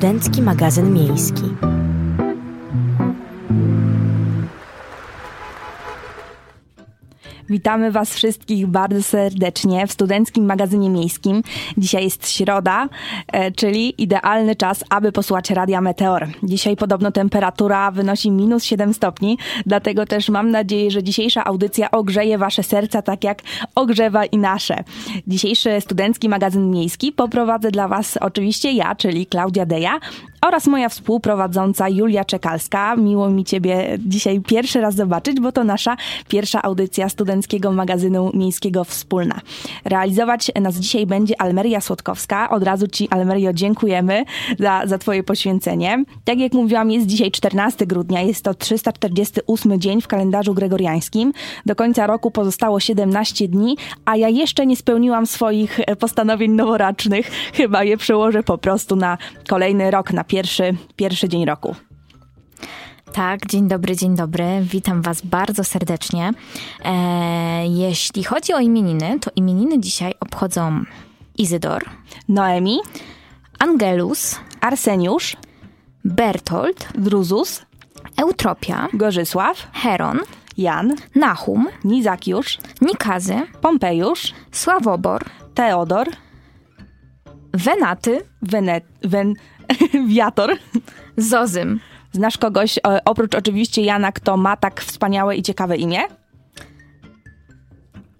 Studencki magazyn miejski. Witamy Was wszystkich bardzo serdecznie w Studenckim Magazynie Miejskim. Dzisiaj jest środa, e, czyli idealny czas, aby posłuchać Radia Meteor. Dzisiaj podobno temperatura wynosi minus 7 stopni, dlatego też mam nadzieję, że dzisiejsza audycja ogrzeje Wasze serca tak jak ogrzewa i nasze. Dzisiejszy Studencki Magazyn Miejski poprowadzę dla Was oczywiście ja, czyli Klaudia Deja, oraz moja współprowadząca Julia Czekalska. Miło mi Ciebie dzisiaj pierwszy raz zobaczyć, bo to nasza pierwsza audycja studenckiego magazynu miejskiego Wspólna. Realizować nas dzisiaj będzie Almeria Słodkowska. Od razu Ci, Almerio, dziękujemy za, za Twoje poświęcenie. Tak jak mówiłam, jest dzisiaj 14 grudnia, jest to 348 dzień w kalendarzu gregoriańskim. Do końca roku pozostało 17 dni, a ja jeszcze nie spełniłam swoich postanowień noworocznych. Chyba je przełożę po prostu na kolejny rok, na pierwszy, pierwszy dzień roku. Tak, dzień dobry, dzień dobry. Witam Was bardzo serdecznie. E, jeśli chodzi o imieniny, to imieniny dzisiaj obchodzą Izydor, Noemi, Angelus, Arseniusz, Bertold, Druzus, Eutropia, Gorzysław, Heron, Jan, Nahum, Nizakiusz, Nikazy, Pompejusz, Sławobor, Teodor, Wenaty, Wene, Wen, Wiator. Zozym. Znasz kogoś, e, oprócz oczywiście Jana, kto ma tak wspaniałe i ciekawe imię?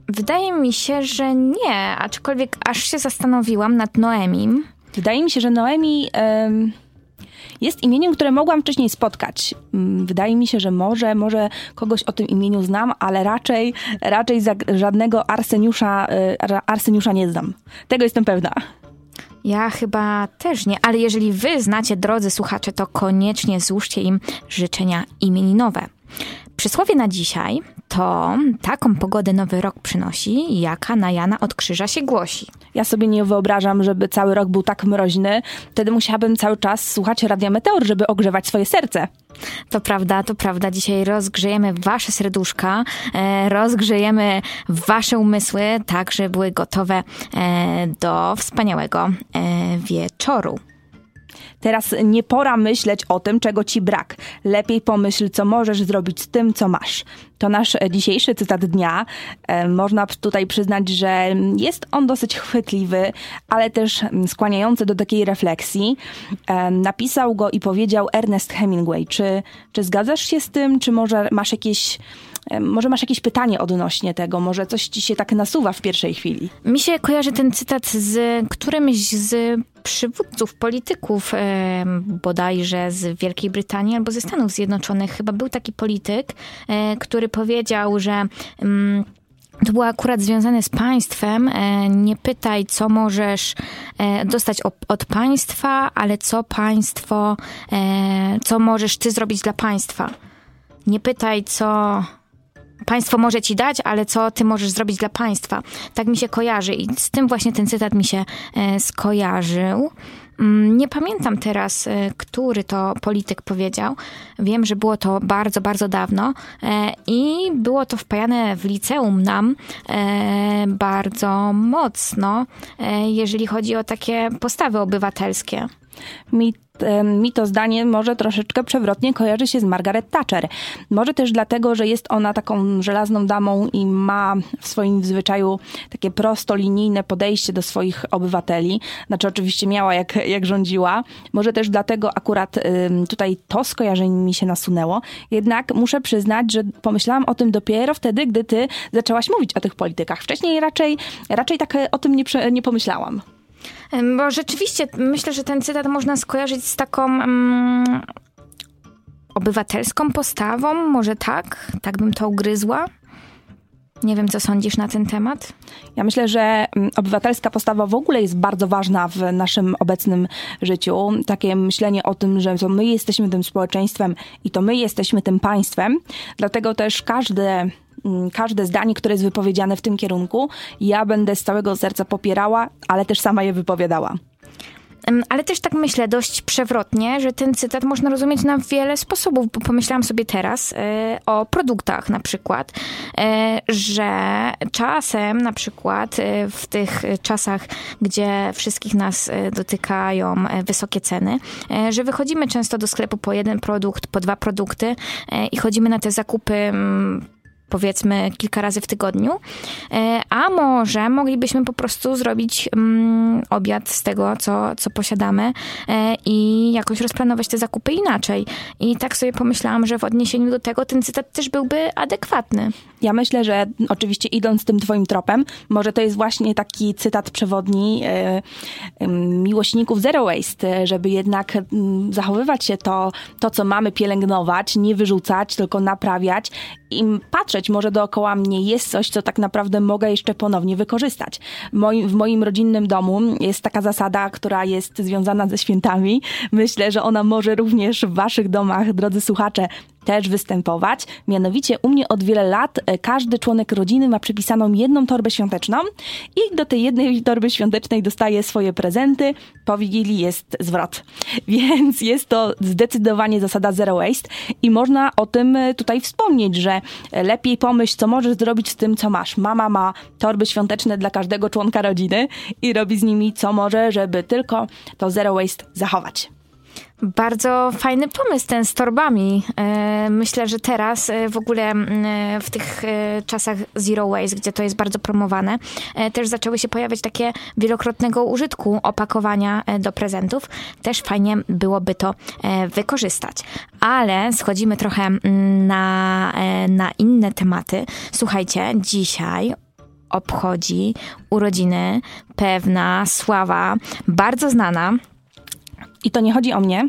Wydaje mi się, że nie, aczkolwiek aż się zastanowiłam nad Noemim. Wydaje mi się, że Noemi em, jest imieniem, które mogłam wcześniej spotkać. Mm, Wydaje mi się, że może, może kogoś o tym imieniu znam, ale raczej, raczej za, żadnego Arseniusza, e, Ar- Arseniusza nie znam. Tego jestem pewna. Ja chyba też nie, ale jeżeli wy znacie, drodzy słuchacze, to koniecznie złóżcie im życzenia imieninowe. Przysłowie na dzisiaj to taką pogodę nowy rok przynosi, jaka na Jana od krzyża się głosi. Ja sobie nie wyobrażam, żeby cały rok był tak mroźny. Wtedy musiałabym cały czas słuchać Radia Meteor, żeby ogrzewać swoje serce. To prawda, to prawda. Dzisiaj rozgrzejemy wasze serduszka, e, rozgrzejemy wasze umysły, tak żeby były gotowe e, do wspaniałego e, wieczoru. Teraz nie pora myśleć o tym, czego ci brak. Lepiej pomyśl, co możesz zrobić z tym, co masz. To nasz e, dzisiejszy cytat dnia. E, Można tutaj przyznać, że jest on dosyć chwytliwy, ale też mm, skłaniający do takiej refleksji. E, Napisał go i powiedział Ernest Hemingway. Czy, czy zgadzasz się z tym, czy może masz jakieś może masz jakieś pytanie odnośnie tego, może coś ci się tak nasuwa w pierwszej chwili. Mi się kojarzy ten cytat z którymś z przywódców, polityków e, bodajże z Wielkiej Brytanii albo ze Stanów Zjednoczonych. Chyba był taki polityk, e, który powiedział, że mm, to było akurat związane z państwem. E, Nie pytaj, co możesz e, dostać od państwa, ale co państwo, e, co możesz ty zrobić dla państwa. Nie pytaj, co państwo może ci dać, ale co ty możesz zrobić dla państwa. Tak mi się kojarzy i z tym właśnie ten cytat mi się e, skojarzył. Mm, Nie pamiętam teraz, e, który to polityk powiedział. Wiem, że było to bardzo, bardzo dawno e, i było to wpajane w liceum nam bardzo mocno, jeżeli chodzi o takie postawy obywatelskie. Mi, mi to zdanie może troszeczkę przewrotnie kojarzy się z Margaret Thatcher. Może też dlatego, że jest ona taką żelazną damą i ma w swoim zwyczaju takie prostolinijne podejście do swoich obywateli. Znaczy oczywiście miała jak, jak rządziła. Może też dlatego akurat tutaj to skojarzenie mi się nasunęło. Jednak muszę przyznać, że pomyślałam o tym dopiero wtedy, gdy ty zaczęłaś mówić o tych politykach. Wcześniej raczej, raczej tak e, o tym nie, nie pomyślałam. Bo rzeczywiście myślę, że ten cytat można skojarzyć z taką mm, obywatelską postawą, może tak? Tak bym to ugryzła. Nie wiem, co sądzisz na ten temat? Ja myślę, że obywatelska postawa w ogóle jest bardzo ważna w naszym obecnym życiu. Takie myślenie o tym, że to my jesteśmy tym społeczeństwem i to my jesteśmy tym państwem. Dlatego też każde, mm, każde zdanie, które jest wypowiedziane w tym kierunku, ja będę z całego serca popierała, ale też sama je wypowiadała. ale też tak myślę dość przewrotnie, że ten cytat można rozumieć na wiele sposobów, bo pomyślałam sobie teraz e, o produktach na przykład, e, że czasem na przykład e, w tych czasach, gdzie wszystkich nas dotykają wysokie ceny, że wychodzimy często do sklepu po jeden produkt, po dwa produkty i chodzimy na te zakupy mm, powiedzmy kilka razy w tygodniu, e, a może moglibyśmy po prostu zrobić mm, obiad z tego, co, co posiadamy e, i jakoś rozplanować te zakupy inaczej. I tak sobie pomyślałam, że w odniesieniu do tego ten cytat też byłby adekwatny. Ja myślę, że oczywiście idąc tym twoim tropem, może to jest właśnie taki cytat przewodni e, miłośników Zero Waste, żeby jednak zachowywać się to, to, co mamy pielęgnować, nie wyrzucać, tylko naprawiać i patrzeć, może dookoła mnie jest coś, co tak naprawdę mogę jeszcze ponownie wykorzystać. W moim rodzinnym domu jest taka zasada, która jest związana ze świętami. Myślę, że ona może również w waszych domach, drodzy słuchacze, też występować. Mianowicie u mnie od wiele lat e, każdy członek rodziny ma przypisaną jedną torbę świąteczną i do tej jednej torby świątecznej dostaje swoje prezenty. Po Wigilii jest zwrot. Więc jest to zdecydowanie zasada zero waste i można o tym e, tutaj wspomnieć, że lepiej pomyśl, co możesz zrobić z tym, co masz. Mama ma torby świąteczne dla każdego członka rodziny i robi z nimi co może, żeby tylko to zero waste zachować. Bardzo fajny pomysł ten z torbami. E, myślę, że teraz e, w ogóle w tych e, czasach zero waste, gdzie to jest bardzo promowane, też zaczęły się pojawiać takie wielokrotnego użytku opakowania do prezentów. Też fajnie byłoby to wykorzystać. Ale schodzimy trochę na, na inne tematy. Słuchajcie, dzisiaj obchodzi urodziny pewna sława, bardzo znana i to nie chodzi o mnie.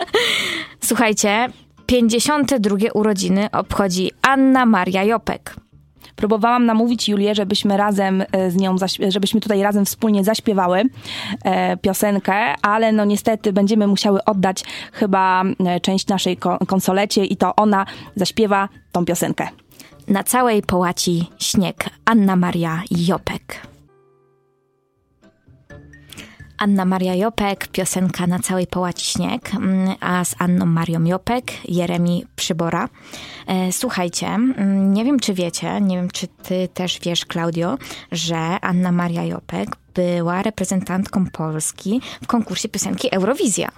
Słuchajcie, 52 urodziny obchodzi Anna Maria Jopek. Próbowałam namówić Julię, żebyśmy razem e, z nią, żebyśmy tutaj razem wspólnie zaśpiewały e, piosenkę, ale no niestety będziemy musiały oddać chyba e, część naszej konsolecie i to ona zaśpiewa tą piosenkę. Na całej połaci śnieg Anna Maria Jopek. Anna Maria Jopek, piosenka na całej połaci śnieg, mm, a z Anną Marią Jopek, Jeremi Przybora. E, słuchajcie, mm, nie wiem czy wiecie, nie wiem czy ty też wiesz, Claudio, że Anna Maria Jopek była reprezentantką Polski w konkursie piosenki Eurowizja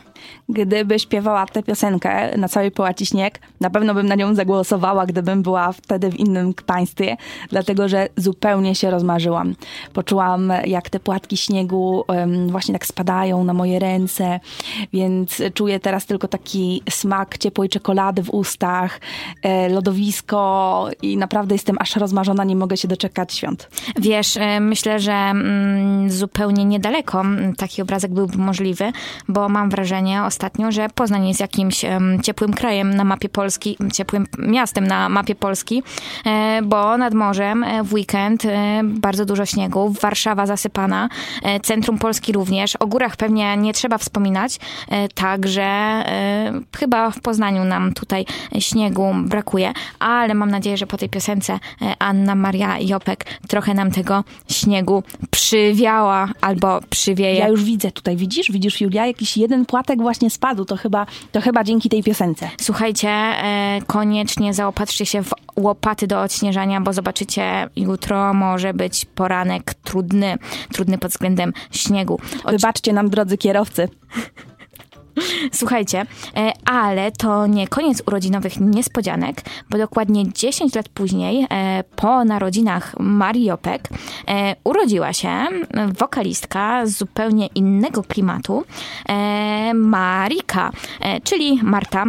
gdyby śpiewała tę piosenkę na całej połaci śnieg, na pewno bym na nią zagłosowała, gdybym była wtedy w innym państwie, dlatego że zupełnie się rozmarzyłam. Poczułam, jak te płatki śniegu właśnie tak spadają na moje ręce, więc czuję teraz tylko taki smak ciepłej czekolady w ustach, e, lodowisko i naprawdę jestem aż rozmarzona, nie mogę się doczekać świąt. Wiesz, e, myślę, że mm, zupełnie niedaleko taki obrazek byłby możliwy, bo mam wrażenie, ostatnio, że Poznań jest jakimś ciepłym krajem na mapie Polski, ciepłym miastem na mapie Polski, e, bo nad morzem e, w weekend e, bardzo dużo śniegu, Warszawa zasypana, centrum Polski również, o górach pewnie nie trzeba wspominać, także chyba w Poznaniu nam tutaj śniegu brakuje, ale mam nadzieję, że po tej piosence Anna Maria Jopek trochę nam tego śniegu przywiała albo przywieje. Ja już widzę tutaj, widzisz? Widzisz Julia, jakiś jeden płatek właśnie spadł, to chyba, to chyba dzięki tej piosence. Słuchajcie, e, koniecznie zaopatrzcie się w łopaty do odśnieżania, bo zobaczycie, jutro może być poranek trudny, trudny pod względem śniegu. Wybaczcie nam, drodzy kierowcy. Słuchajcie, e, ale to nie koniec urodzinowych niespodzianek, bo dokładnie 10 lat później, e, po narodzinach Marii e, urodziła się wokalistka z zupełnie innego klimatu, Marika, czyli Marta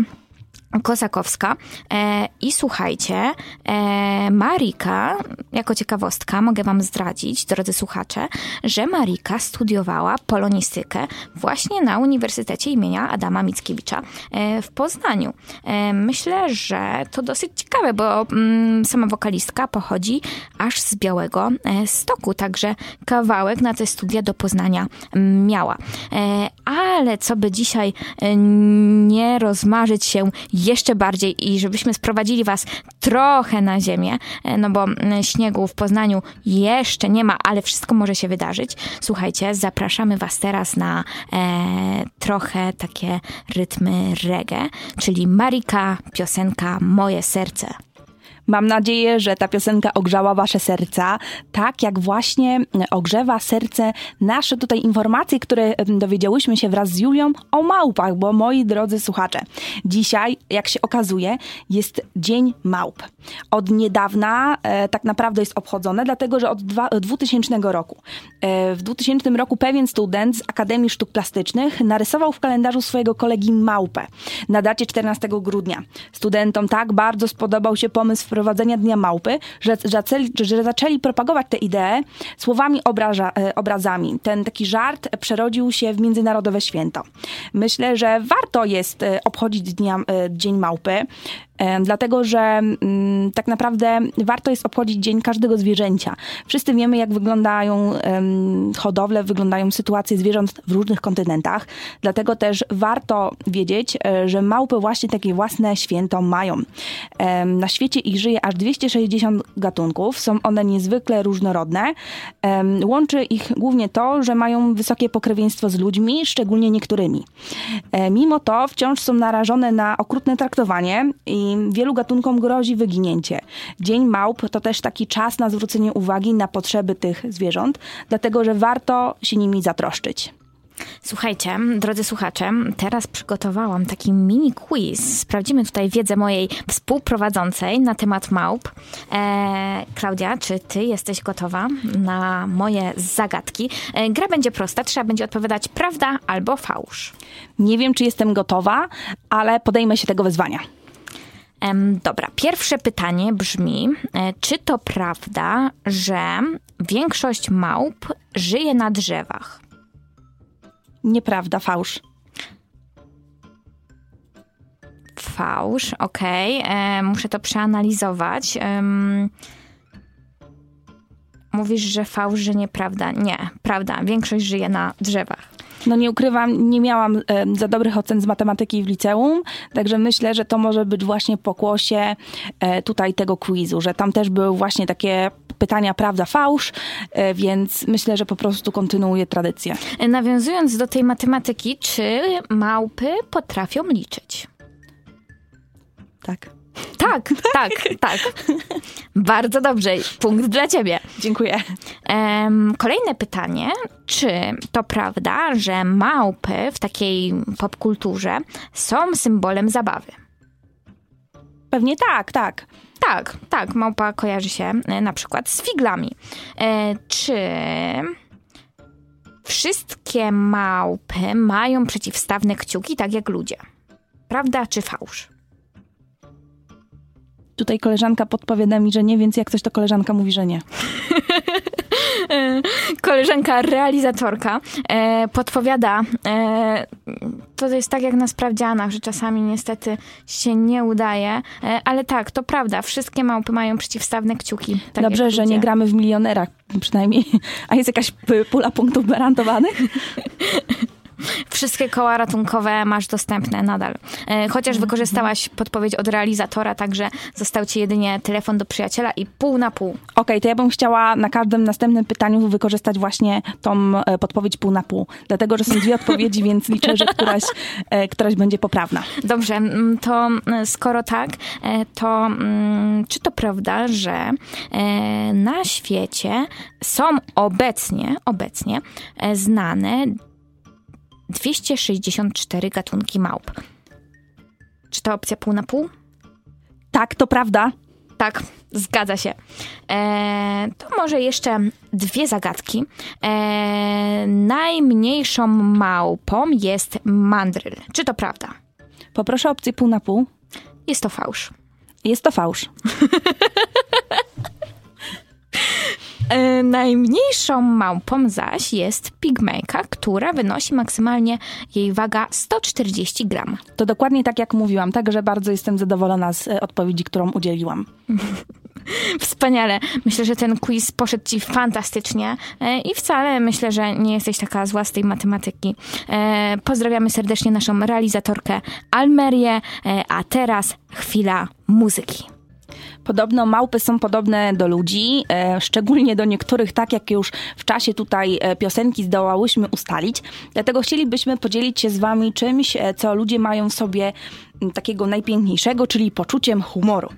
Kozakowska. E, I słuchajcie, e, Marika, jako ciekawostka, mogę wam zdradzić, drodzy słuchacze, że Marika studiowała polonistykę właśnie na Uniwersytecie imienia Adama Mickiewicza e, w Poznaniu. E, myślę, że to dosyć ciekawe, bo mm, sama wokalistka pochodzi aż z Białego e, Stoku, także kawałek na te studia do Poznania miała. E, ale co by dzisiaj nie rozmarzyć się jeszcze bardziej i żebyśmy sprowadzili was trochę na ziemię, e, no bo śniegu w Poznaniu jeszcze nie ma, ale wszystko może się wydarzyć. Słuchajcie, zapraszamy was teraz na e, trochę takie rytmy reggae, czyli Marika, piosenka Moje serce. Mam nadzieję, że ta piosenka ogrzała wasze serca, tak jak właśnie ogrzewa serce nasze tutaj informacje, które dowiedziałyśmy się wraz z Julią o małpach, bo moi drodzy słuchacze, dzisiaj, jak się okazuje, jest Dzień Małp. Od niedawna e, tak naprawdę jest obchodzone, dlatego że od dwa, 2000 roku. E, w 2000 roku pewien student z Akademii Sztuk Plastycznych narysował w kalendarzu swojego kolegi małpę na dacie 14 grudnia. Studentom tak bardzo spodobał się pomysł wprowadzenia Dnia Małpy, że, zaczęli, że zaczęli propagować tę ideę słowami, obraża, e, obrazami. Ten taki żart przerodził się w międzynarodowe święto. Myślę, że warto jest e, obchodzić dnia, e, Dzień Małpy. Dlatego, że mm, tak naprawdę warto jest obchodzić dzień każdego zwierzęcia. Wszyscy wiemy, jak wyglądają hodowle, wyglądają sytuacje zwierząt w różnych kontynentach. Dlatego też warto wiedzieć, e, że małpy właśnie takie własne święto mają. Na świecie ich żyje aż 260 gatunków. Są one niezwykle różnorodne. Łączy ich głównie to, że mają wysokie pokrewieństwo z ludźmi, szczególnie niektórymi. E, mimo to wciąż są narażone na okrutne traktowanie i wielu gatunkom grozi wyginięcie. Dzień Małp to też taki czas na zwrócenie uwagi na potrzeby tych zwierząt, dlatego że warto się nimi zatroszczyć. Słuchajcie, drodzy słuchacze, teraz przygotowałam taki mini quiz. Sprawdzimy tutaj wiedzę mojej współprowadzącej na temat małp. E, Klaudia, czy ty jesteś gotowa na moje zagadki? E, gra będzie prosta, trzeba będzie odpowiadać prawda albo fałsz. Nie wiem, czy jestem gotowa, ale podejmę się tego wyzwania. Dobra, pierwsze pytanie brzmi, e, czy to prawda, że większość małp żyje na drzewach? Nieprawda, fałsz. Fałsz, okej. Okay. E, muszę to przeanalizować. Um, mówisz, że fałsz, że nieprawda. Nie, prawda. Większość żyje na drzewach. No nie ukrywam, nie miałam za dobrych ocen z matematyki w liceum, także myślę, że to może być właśnie pokłosie e, tutaj tego quizu, że tam też były właśnie takie pytania prawda, fałsz, e, więc myślę, że po prostu kontynuuję tradycję. Nawiązując do tej matematyki, czy małpy potrafią liczyć? Tak. Tak, tak, tak. Bardzo dobrze. Punkt dla ciebie. Dziękuję. Kolejne pytanie. Czy to prawda, że małpy w takiej popkulturze są symbolem zabawy? Pewnie tak, tak. Tak, tak. Małpa kojarzy się e, na przykład z figlami. E, czy wszystkie małpy mają przeciwstawne kciuki, tak jak ludzie? Prawda czy fałsz? Tutaj koleżanka podpowiada mi, że nie, więc jak coś to koleżanka mówi, że nie. koleżanka realizatorka e, podpowiada, e, to jest tak jak na sprawdzianach, że czasami niestety się nie udaje, e, ale tak, to prawda, wszystkie małpy mają przeciwstawne kciuki. Tak Dobrze, że nie gramy w milionerach przynajmniej. A jest jakaś pula punktów gwarantowanych? Wszystkie koła ratunkowe masz dostępne nadal. E, chociaż wykorzystałaś podpowiedź od realizatora, także został ci jedynie telefon do przyjaciela i pół na pół. Okej, okay, to ja bym chciała na każdym następnym pytaniu wykorzystać właśnie tą e, podpowiedź pół na pół. Dlatego, że są dwie odpowiedzi, więc liczę, że któraś, e, któraś będzie poprawna. Dobrze, mm, to skoro tak, to mm, czy to prawda, że na świecie są obecnie, obecnie znane 264 gatunki małp. Czy to opcja pół na pół? Tak, to prawda. Tak, zgadza się. E, to może jeszcze dwie zagadki. E, najmniejszą małpą jest mandryl. Czy to prawda? Poproszę opcję pół na pół. Jest to fałsz. Jest to fałsz. E, najmniejszą małpą zaś jest pigmejka, która wynosi maksymalnie jej waga 140 gram. To dokładnie tak jak mówiłam, także bardzo jestem zadowolona z e, odpowiedzi, którą udzieliłam. Wspaniale. Myślę, że ten quiz poszedł ci fantastycznie e, i wcale myślę, że nie jesteś taka zła z tej matematyki. Pozdrawiamy serdecznie naszą realizatorkę Almerię, a teraz chwila muzyki. Podobno małpy są podobne do ludzi, e, szczególnie do niektórych, tak jak już w czasie tutaj e, piosenki zdołałyśmy ustalić. Dlatego chcielibyśmy podzielić się z wami czymś, e, co ludzie mają w sobie takiego najpiękniejszego, czyli poczuciem humoru.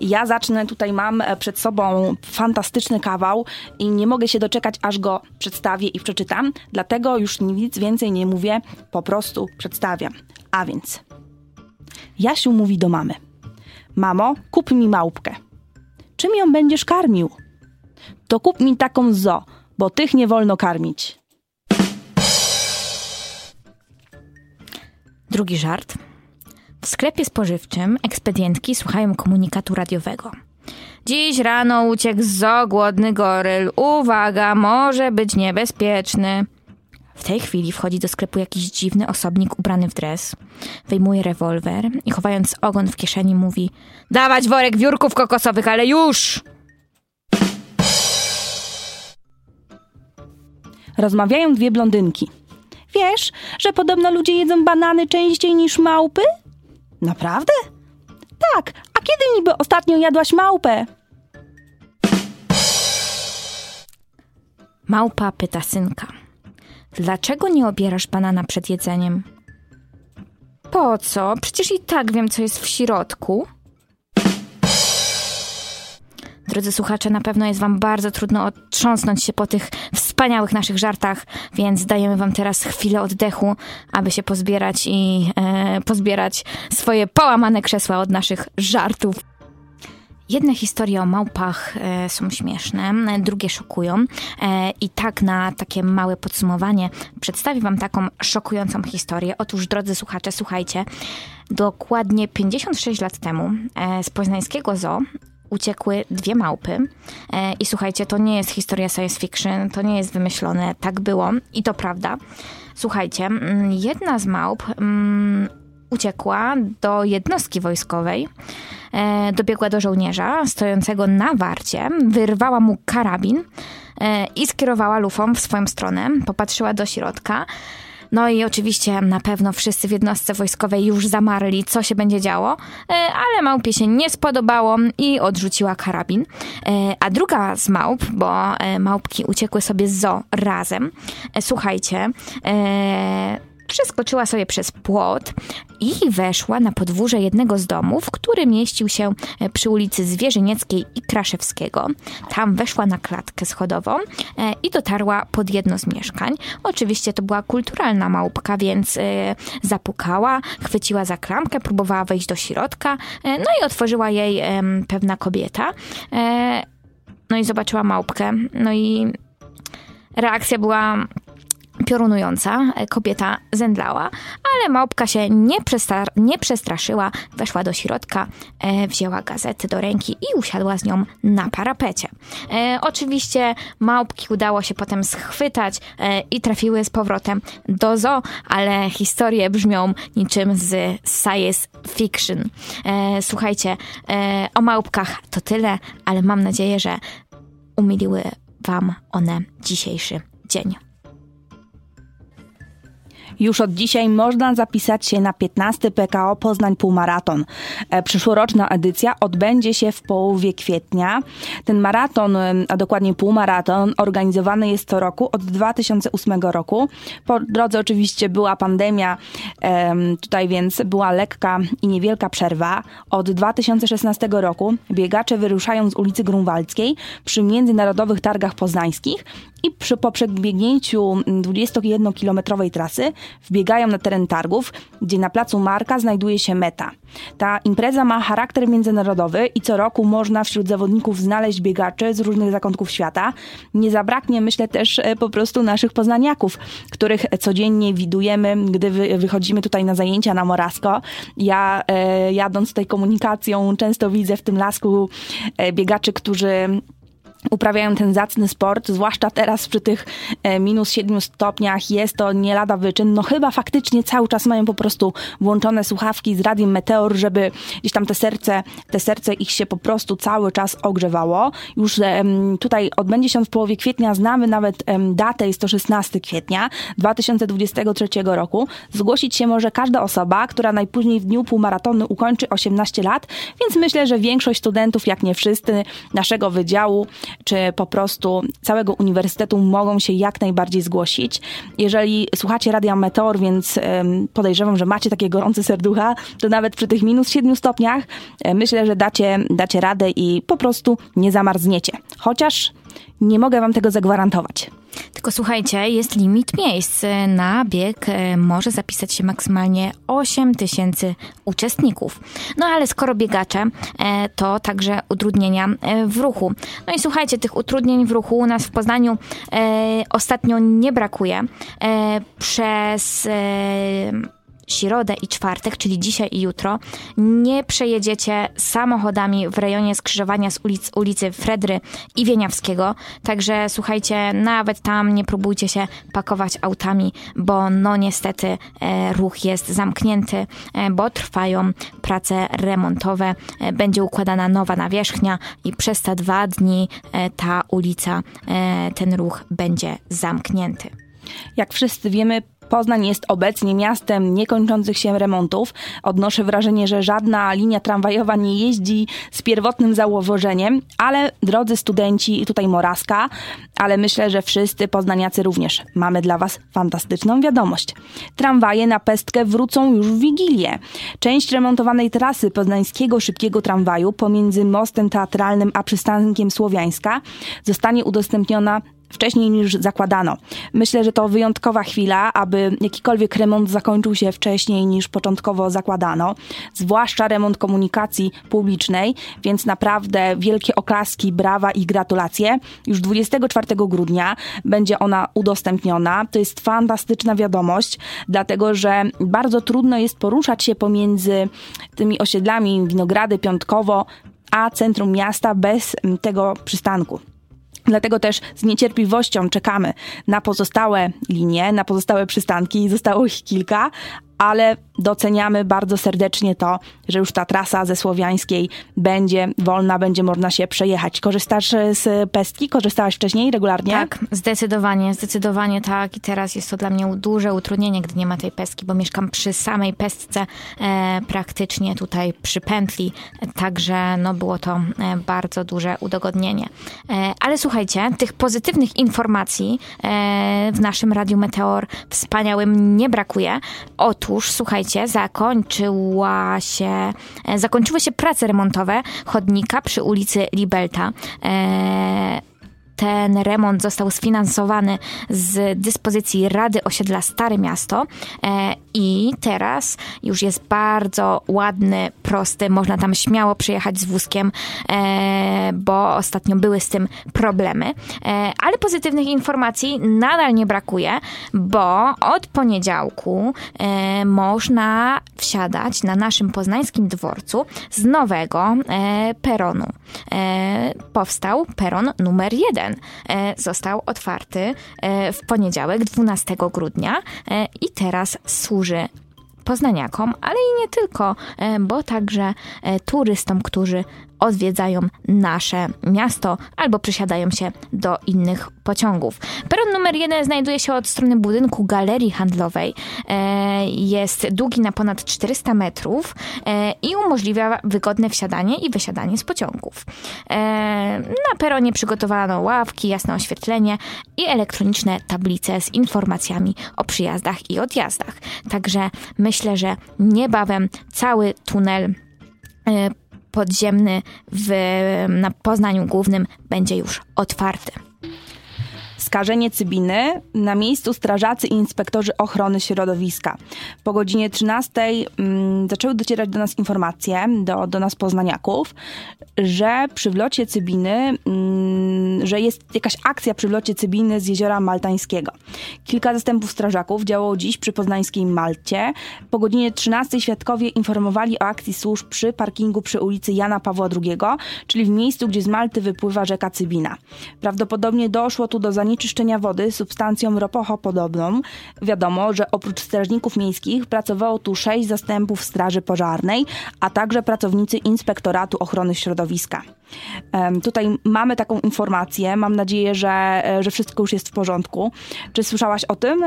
Ja zacznę, tutaj mam e, przed sobą fantastyczny kawał i nie mogę się doczekać, aż go przedstawię i przeczytam. Dlatego już nic więcej nie mówię, po prostu przedstawiam. A więc... Jasiu mówi do mamy. Mamo, kup mi małpkę. Czym ją będziesz karmił? To kup mi taką zo, bo tych nie wolno karmić. Drugi żart. W sklepie spożywczym ekspedientki słuchają komunikatu radiowego. Dziś rano uciekł z zoo głodny goryl. Uwaga, może być niebezpieczny. W tej chwili wchodzi do sklepu jakiś dziwny osobnik ubrany w dres. Wyjmuje rewolwer i chowając ogon w kieszeni mówi Dawać worek wiórków kokosowych, ale już! Rozmawiają dwie blondynki. Wiesz, że podobno ludzie jedzą banany częściej niż małpy? Naprawdę? Tak, a kiedy niby ostatnio jadłaś małpę? Małpa pyta synka. Dlaczego nie obierasz banana przed jedzeniem? Po co? Przecież i tak wiem, co jest w środku. Drodzy słuchacze, na pewno jest wam bardzo trudno otrząsnąć się po tych wspaniałych naszych żartach, więc dajemy wam teraz chwilę oddechu, aby się pozbierać i e, pozbierać swoje połamane krzesła od naszych żartów. Jedne historie o małpach e, są śmieszne, drugie szokują. E, I tak na takie małe podsumowanie przedstawię Wam taką szokującą historię. Otóż, drodzy słuchacze, słuchajcie, dokładnie 56 lat temu e, z poznańskiego zoo uciekły dwie małpy. I słuchajcie, to nie jest historia science fiction, to nie jest wymyślone, tak było i to prawda. Słuchajcie, mm, jedna z małp mm, uciekła do jednostki wojskowej, e, dobiegła do żołnierza stojącego na warcie, wyrwała mu karabin e, i skierowała lufą w swoją stronę. Popatrzyła do środka. No i oczywiście na pewno wszyscy w jednostce wojskowej już zamarli, co się będzie działo, e, ale małpie się nie spodobało i odrzuciła karabin. E, A druga z małp, bo e, małpki uciekły sobie z zoo razem, słuchajcie, przeskoczyła sobie przez płot i weszła na podwórze jednego z domów, który mieścił się e, przy ulicy Zwierzynieckiej i Kraszewskiego. Tam weszła na klatkę schodową e, i dotarła pod jedno z mieszkań. Oczywiście to była kulturalna małpka, więc e, zapukała, chwyciła za klamkę, próbowała wejść do środka, no i otworzyła jej pewna kobieta. No i zobaczyła małpkę, no i reakcja była piorunująca. Kobieta zemdlała, ale małpka się nie, przestar- nie przestraszyła, weszła do środka, e, wzięła gazetę do ręki i usiadła z nią na parapecie. E, oczywiście małpki udało się potem schwytać e, i trafiły z powrotem do zoo, ale historie brzmią niczym z science fiction. E, słuchajcie, e, o małpkach to tyle, ale mam nadzieję, że umiliły Wam one dzisiejszy dzień. Już od dzisiaj można zapisać się na 15 PKO Poznań Półmaraton. E, Przyszłoroczna edycja odbędzie się w połowie kwietnia. Ten maraton, em, a dokładnie półmaraton, organizowany jest co roku od 2008 roku. Po drodze oczywiście była pandemia, em, tutaj więc była lekka i niewielka przerwa. Od 2016 roku biegacze wyruszają z ulicy Grunwaldzkiej przy międzynarodowych targach poznańskich i przy, po przebiegnięciu 21-kilometrowej trasy wbiegają na teren targów, gdzie na placu Marka znajduje się meta. Ta impreza ma charakter międzynarodowy i co roku można wśród zawodników znaleźć biegaczy z różnych zakątków świata. Nie zabraknie, myślę, też e, po prostu naszych poznaniaków, których codziennie widujemy, gdy wy, wychodzimy tutaj na zajęcia na Morasko. Ja e, jadąc tutaj komunikacją często widzę w tym lasku e, biegaczy, którzy uprawiają ten zacny sport, zwłaszcza teraz przy tych e, minus 7 stopniach jest to nie lada wyczyn. No chyba faktycznie cały czas mają po prostu włączone słuchawki z radiem Meteor, żeby gdzieś tam te serce, te serce ich się po prostu cały czas ogrzewało. Już tutaj odbędzie się w połowie kwietnia, znamy nawet datę, jest to 16 kwietnia 2023 roku. Zgłosić się może każda osoba, która najpóźniej w dniu półmaratonu ukończy 18 lat, więc myślę, że większość studentów, jak nie wszyscy, naszego wydziału czy po prostu całego uniwersytetu mogą się jak najbardziej zgłosić. Jeżeli słuchacie Radia Meteor, więc podejrzewam, że macie takie gorące serducha, to nawet przy tych minus 7 stopniach myślę, że dacie, dacie radę i po prostu nie zamarzniecie. Chociaż nie mogę wam tego zagwarantować. Tylko słuchajcie, jest limit miejsc. Na bieg e, może zapisać się maksymalnie 8 tysięcy uczestników. No ale skoro biegacze, e, to także utrudnienia e, w ruchu. No i słuchajcie, tych utrudnień w ruchu u nas w Poznaniu ostatnio nie brakuje. Przez środę i czwartek, czyli dzisiaj i jutro, nie przejedziecie samochodami w rejonie skrzyżowania z ulic, ulicy Fredry i Wieniawskiego. Także słuchajcie, nawet tam nie próbujcie się pakować autami, bo no niestety e, ruch jest zamknięty, e, bo trwają prace remontowe. E, będzie układana nowa nawierzchnia i przez te dwa dni e, ta ulica, e, ten ruch będzie zamknięty. Jak wszyscy wiemy, Poznań jest obecnie miastem niekończących się remontów. Odnoszę wrażenie, że żadna linia tramwajowa nie jeździ z pierwotnym założeniem, ale drodzy studenci, tutaj Moraska, ale myślę, że wszyscy poznaniacy również mamy dla Was fantastyczną wiadomość. Tramwaje na pestkę wrócą już w Wigilię. Część remontowanej trasy poznańskiego szybkiego tramwaju pomiędzy mostem teatralnym a przystankiem Słowiańska zostanie udostępniona wcześniej niż zakładano. Myślę, że to wyjątkowa chwila, aby jakikolwiek remont zakończył się wcześniej niż początkowo zakładano, zwłaszcza remont komunikacji publicznej, więc naprawdę wielkie oklaski, brawa i gratulacje. Już 24 grudnia będzie ona udostępniona. To jest fantastyczna wiadomość, dlatego że bardzo trudno jest poruszać się pomiędzy tymi osiedlami Winogrady, Piątkowo, a centrum miasta bez tego przystanku. Dlatego też z niecierpliwością czekamy na pozostałe linie, na pozostałe przystanki. Zostało ich kilka, ale doceniamy bardzo serdecznie to, że już ta trasa ze Słowiańskiej będzie wolna, będzie można się przejechać. Korzystasz e, z pestki? Korzystałaś wcześniej regularnie? Tak, zdecydowanie, zdecydowanie tak. I teraz jest to dla mnie duże utrudnienie, gdy nie ma tej pestki, bo mieszkam przy samej pestce, e, praktycznie tutaj przy pętli, także no było to e, bardzo duże udogodnienie. E, ale słuchajcie, tych pozytywnych informacji e, w naszym Radiu Meteor wspaniałym nie brakuje. Otóż, słuchajcie, zakończyła się, e, zakończyły się prace remontowe chodnika przy ulicy Libelta. E, ten remont został sfinansowany z dyspozycji Rady Osiedla Stare Miasto e, i teraz już jest bardzo ładny, prosty, można tam śmiało przyjechać z wózkiem, e, bo ostatnio były z tym problemy. E, ale pozytywnych informacji nadal nie brakuje, bo od poniedziałku można wsiadać na naszym poznańskim dworcu z nowego peronu. Powstał peron numer jeden. E, został otwarty e, w poniedziałek 12 grudnia e, i teraz służy poznaniakom, ale i nie tylko, bo także turystom, którzy odwiedzają nasze miasto albo przesiadają się do innych pociągów. Peron numer jeden znajduje się od strony budynku galerii handlowej. E, jest długi na ponad 400 metrów e, i umożliwia wygodne wsiadanie i wysiadanie z pociągów. E, na peronie przygotowano ławki, jasne oświetlenie i elektroniczne tablice z informacjami o przyjazdach i odjazdach. Także myślę, że niebawem cały tunel podziemny w, na Poznaniu Głównym będzie już otwarty. Skażenie cybiny. Na miejscu strażacy i inspektorzy ochrony środowiska. Po godzinie 13 mm, zaczęły docierać do nas informacje, do, do nas poznaniaków, że przy wlocie cybiny, mm, że jest jakaś akcja przy wlocie cybiny z jeziora Maltańskiego. Kilka zastępów strażaków działało dziś przy poznańskiej Malcie. Po godzinie 13 świadkowie informowali o akcji służb przy parkingu przy ulicy Jana Pawła II, czyli w miejscu, gdzie z Malty wypływa rzeka Cybina. Prawdopodobnie doszło tu do zanieczyszczenia wody substancją ropochopodobną. Wiadomo, że oprócz strażników miejskich pracowało tu sześć zastępów straży pożarnej, a także pracownicy Inspektoratu Ochrony Środowiska. Tutaj mamy taką informację. Mam nadzieję, że, że wszystko już jest w porządku. Czy słyszałaś o tym?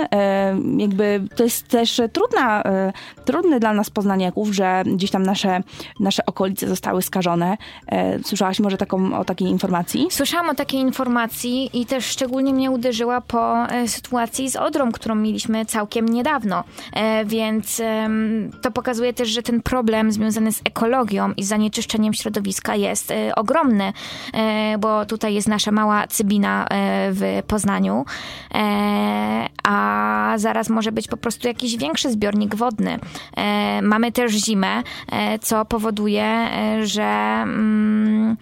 Jakby to jest też trudna, e, trudne dla nas poznaniaków, że gdzieś tam nasze, nasze okolice zostały skażone. E, słyszałaś może taką, o takiej informacji? Słyszałam o takiej informacji i też szczególnie mnie uderzyła po e, sytuacji z Odrą, którą mieliśmy całkiem niedawno. Więc to pokazuje też, że ten problem związany z ekologią i zanieczyszczeniem środowiska jest ogromny ogromny, e, bo tutaj jest nasza mała Cybina e, w Poznaniu, e, a zaraz może być po prostu jakiś większy zbiornik wodny. Mamy też zimę, co powoduje, że mm,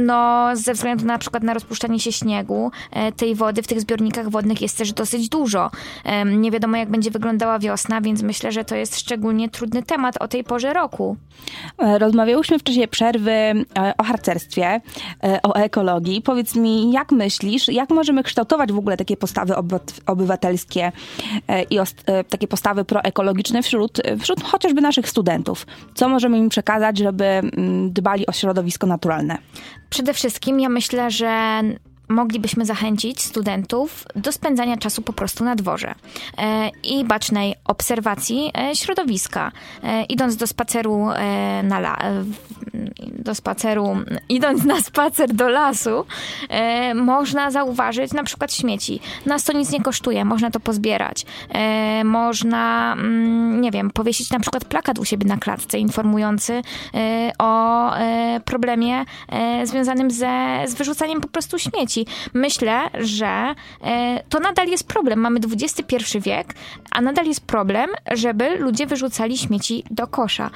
no, ze względu na, przykład na rozpuszczanie się śniegu, e, tej wody w tych zbiornikach wodnych jest też dosyć dużo. Nie wiadomo, jak będzie wyglądała wiosna, więc myślę, że to jest szczególnie trudny temat o tej porze roku. E, rozmawiałyśmy w czasie przerwy e, o harcerstwie, o ekologii. Powiedz mi, jak myślisz, jak możemy kształtować w ogóle takie postawy obywatelskie i takie postawy proekologiczne wśród, wśród chociażby naszych studentów? Co możemy im przekazać, żeby mm, dbali o środowisko naturalne? Przede wszystkim ja myślę, że moglibyśmy zachęcić studentów do spędzania czasu po prostu na dworze e, i bacznej obserwacji e, środowiska. E, idąc do spaceru na la, do spaceru, idąc na spacer do lasu, można zauważyć na przykład śmieci. Nas to nic nie kosztuje, można to pozbierać. Można, mm, nie wiem, powiesić na przykład plakat u siebie na klatce informujący o problemie związanym ze, z wyrzucaniem po prostu śmieci myślę, że e, to nadal jest problem. Mamy XXI wiek, a nadal jest problem, żeby ludzie wyrzucali śmieci do kosza.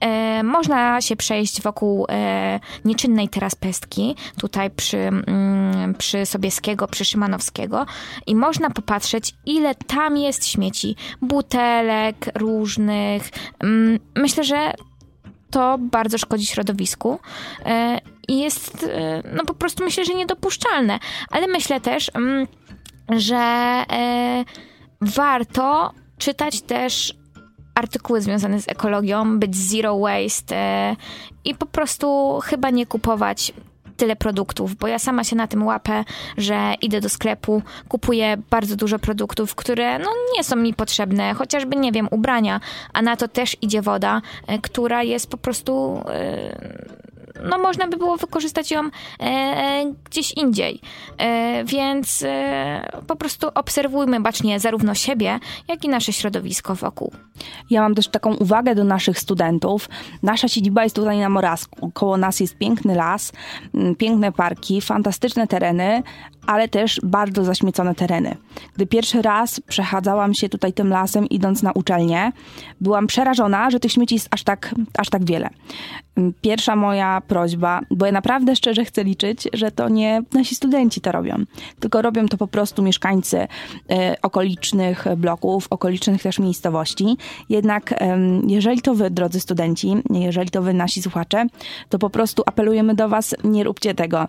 E, można się przejść wokół e, nieczynnej teraz pestki, tutaj przy, mm, przy Sobieskiego, przy Szymanowskiego i można popatrzeć, ile tam jest śmieci. Butelek różnych. Mm, myślę, że to bardzo szkodzi środowisku i jest, e, no po prostu myślę, że niedopuszczalne. Ale myślę też, mm, że e, warto czytać też artykuły związane z ekologią, być zero waste e, i po prostu chyba nie kupować tyle produktów, bo ja sama się na tym łapę, że idę do sklepu, kupuję bardzo dużo produktów, które no, nie są mi potrzebne, chociażby, nie wiem, ubrania, a na to też idzie woda, która jest po prostu no można by było wykorzystać ją e, e, gdzieś indziej. E, więc po prostu obserwujmy bacznie zarówno siebie, jak i nasze środowisko wokół. Ja mam też taką uwagę do naszych studentów. Nasza siedziba jest tutaj na Morazku. Koło nas jest piękny las, piękne parki, fantastyczne tereny, ale też bardzo zaśmiecone tereny. Gdy pierwszy raz przechadzałam się tutaj tym lasem, idąc na uczelnię, byłam przerażona, że tych śmieci jest aż tak, aż tak wiele. Pierwsza moja prośba, bo ja naprawdę szczerze chcę liczyć, że to nie nasi studenci to robią, tylko robią to po prostu mieszkańcy y, okolicznych bloków, okolicznych też miejscowości. Jednak jeżeli to wy, drodzy studenci, jeżeli to wy, nasi słuchacze, to po prostu apelujemy do was, nie róbcie tego.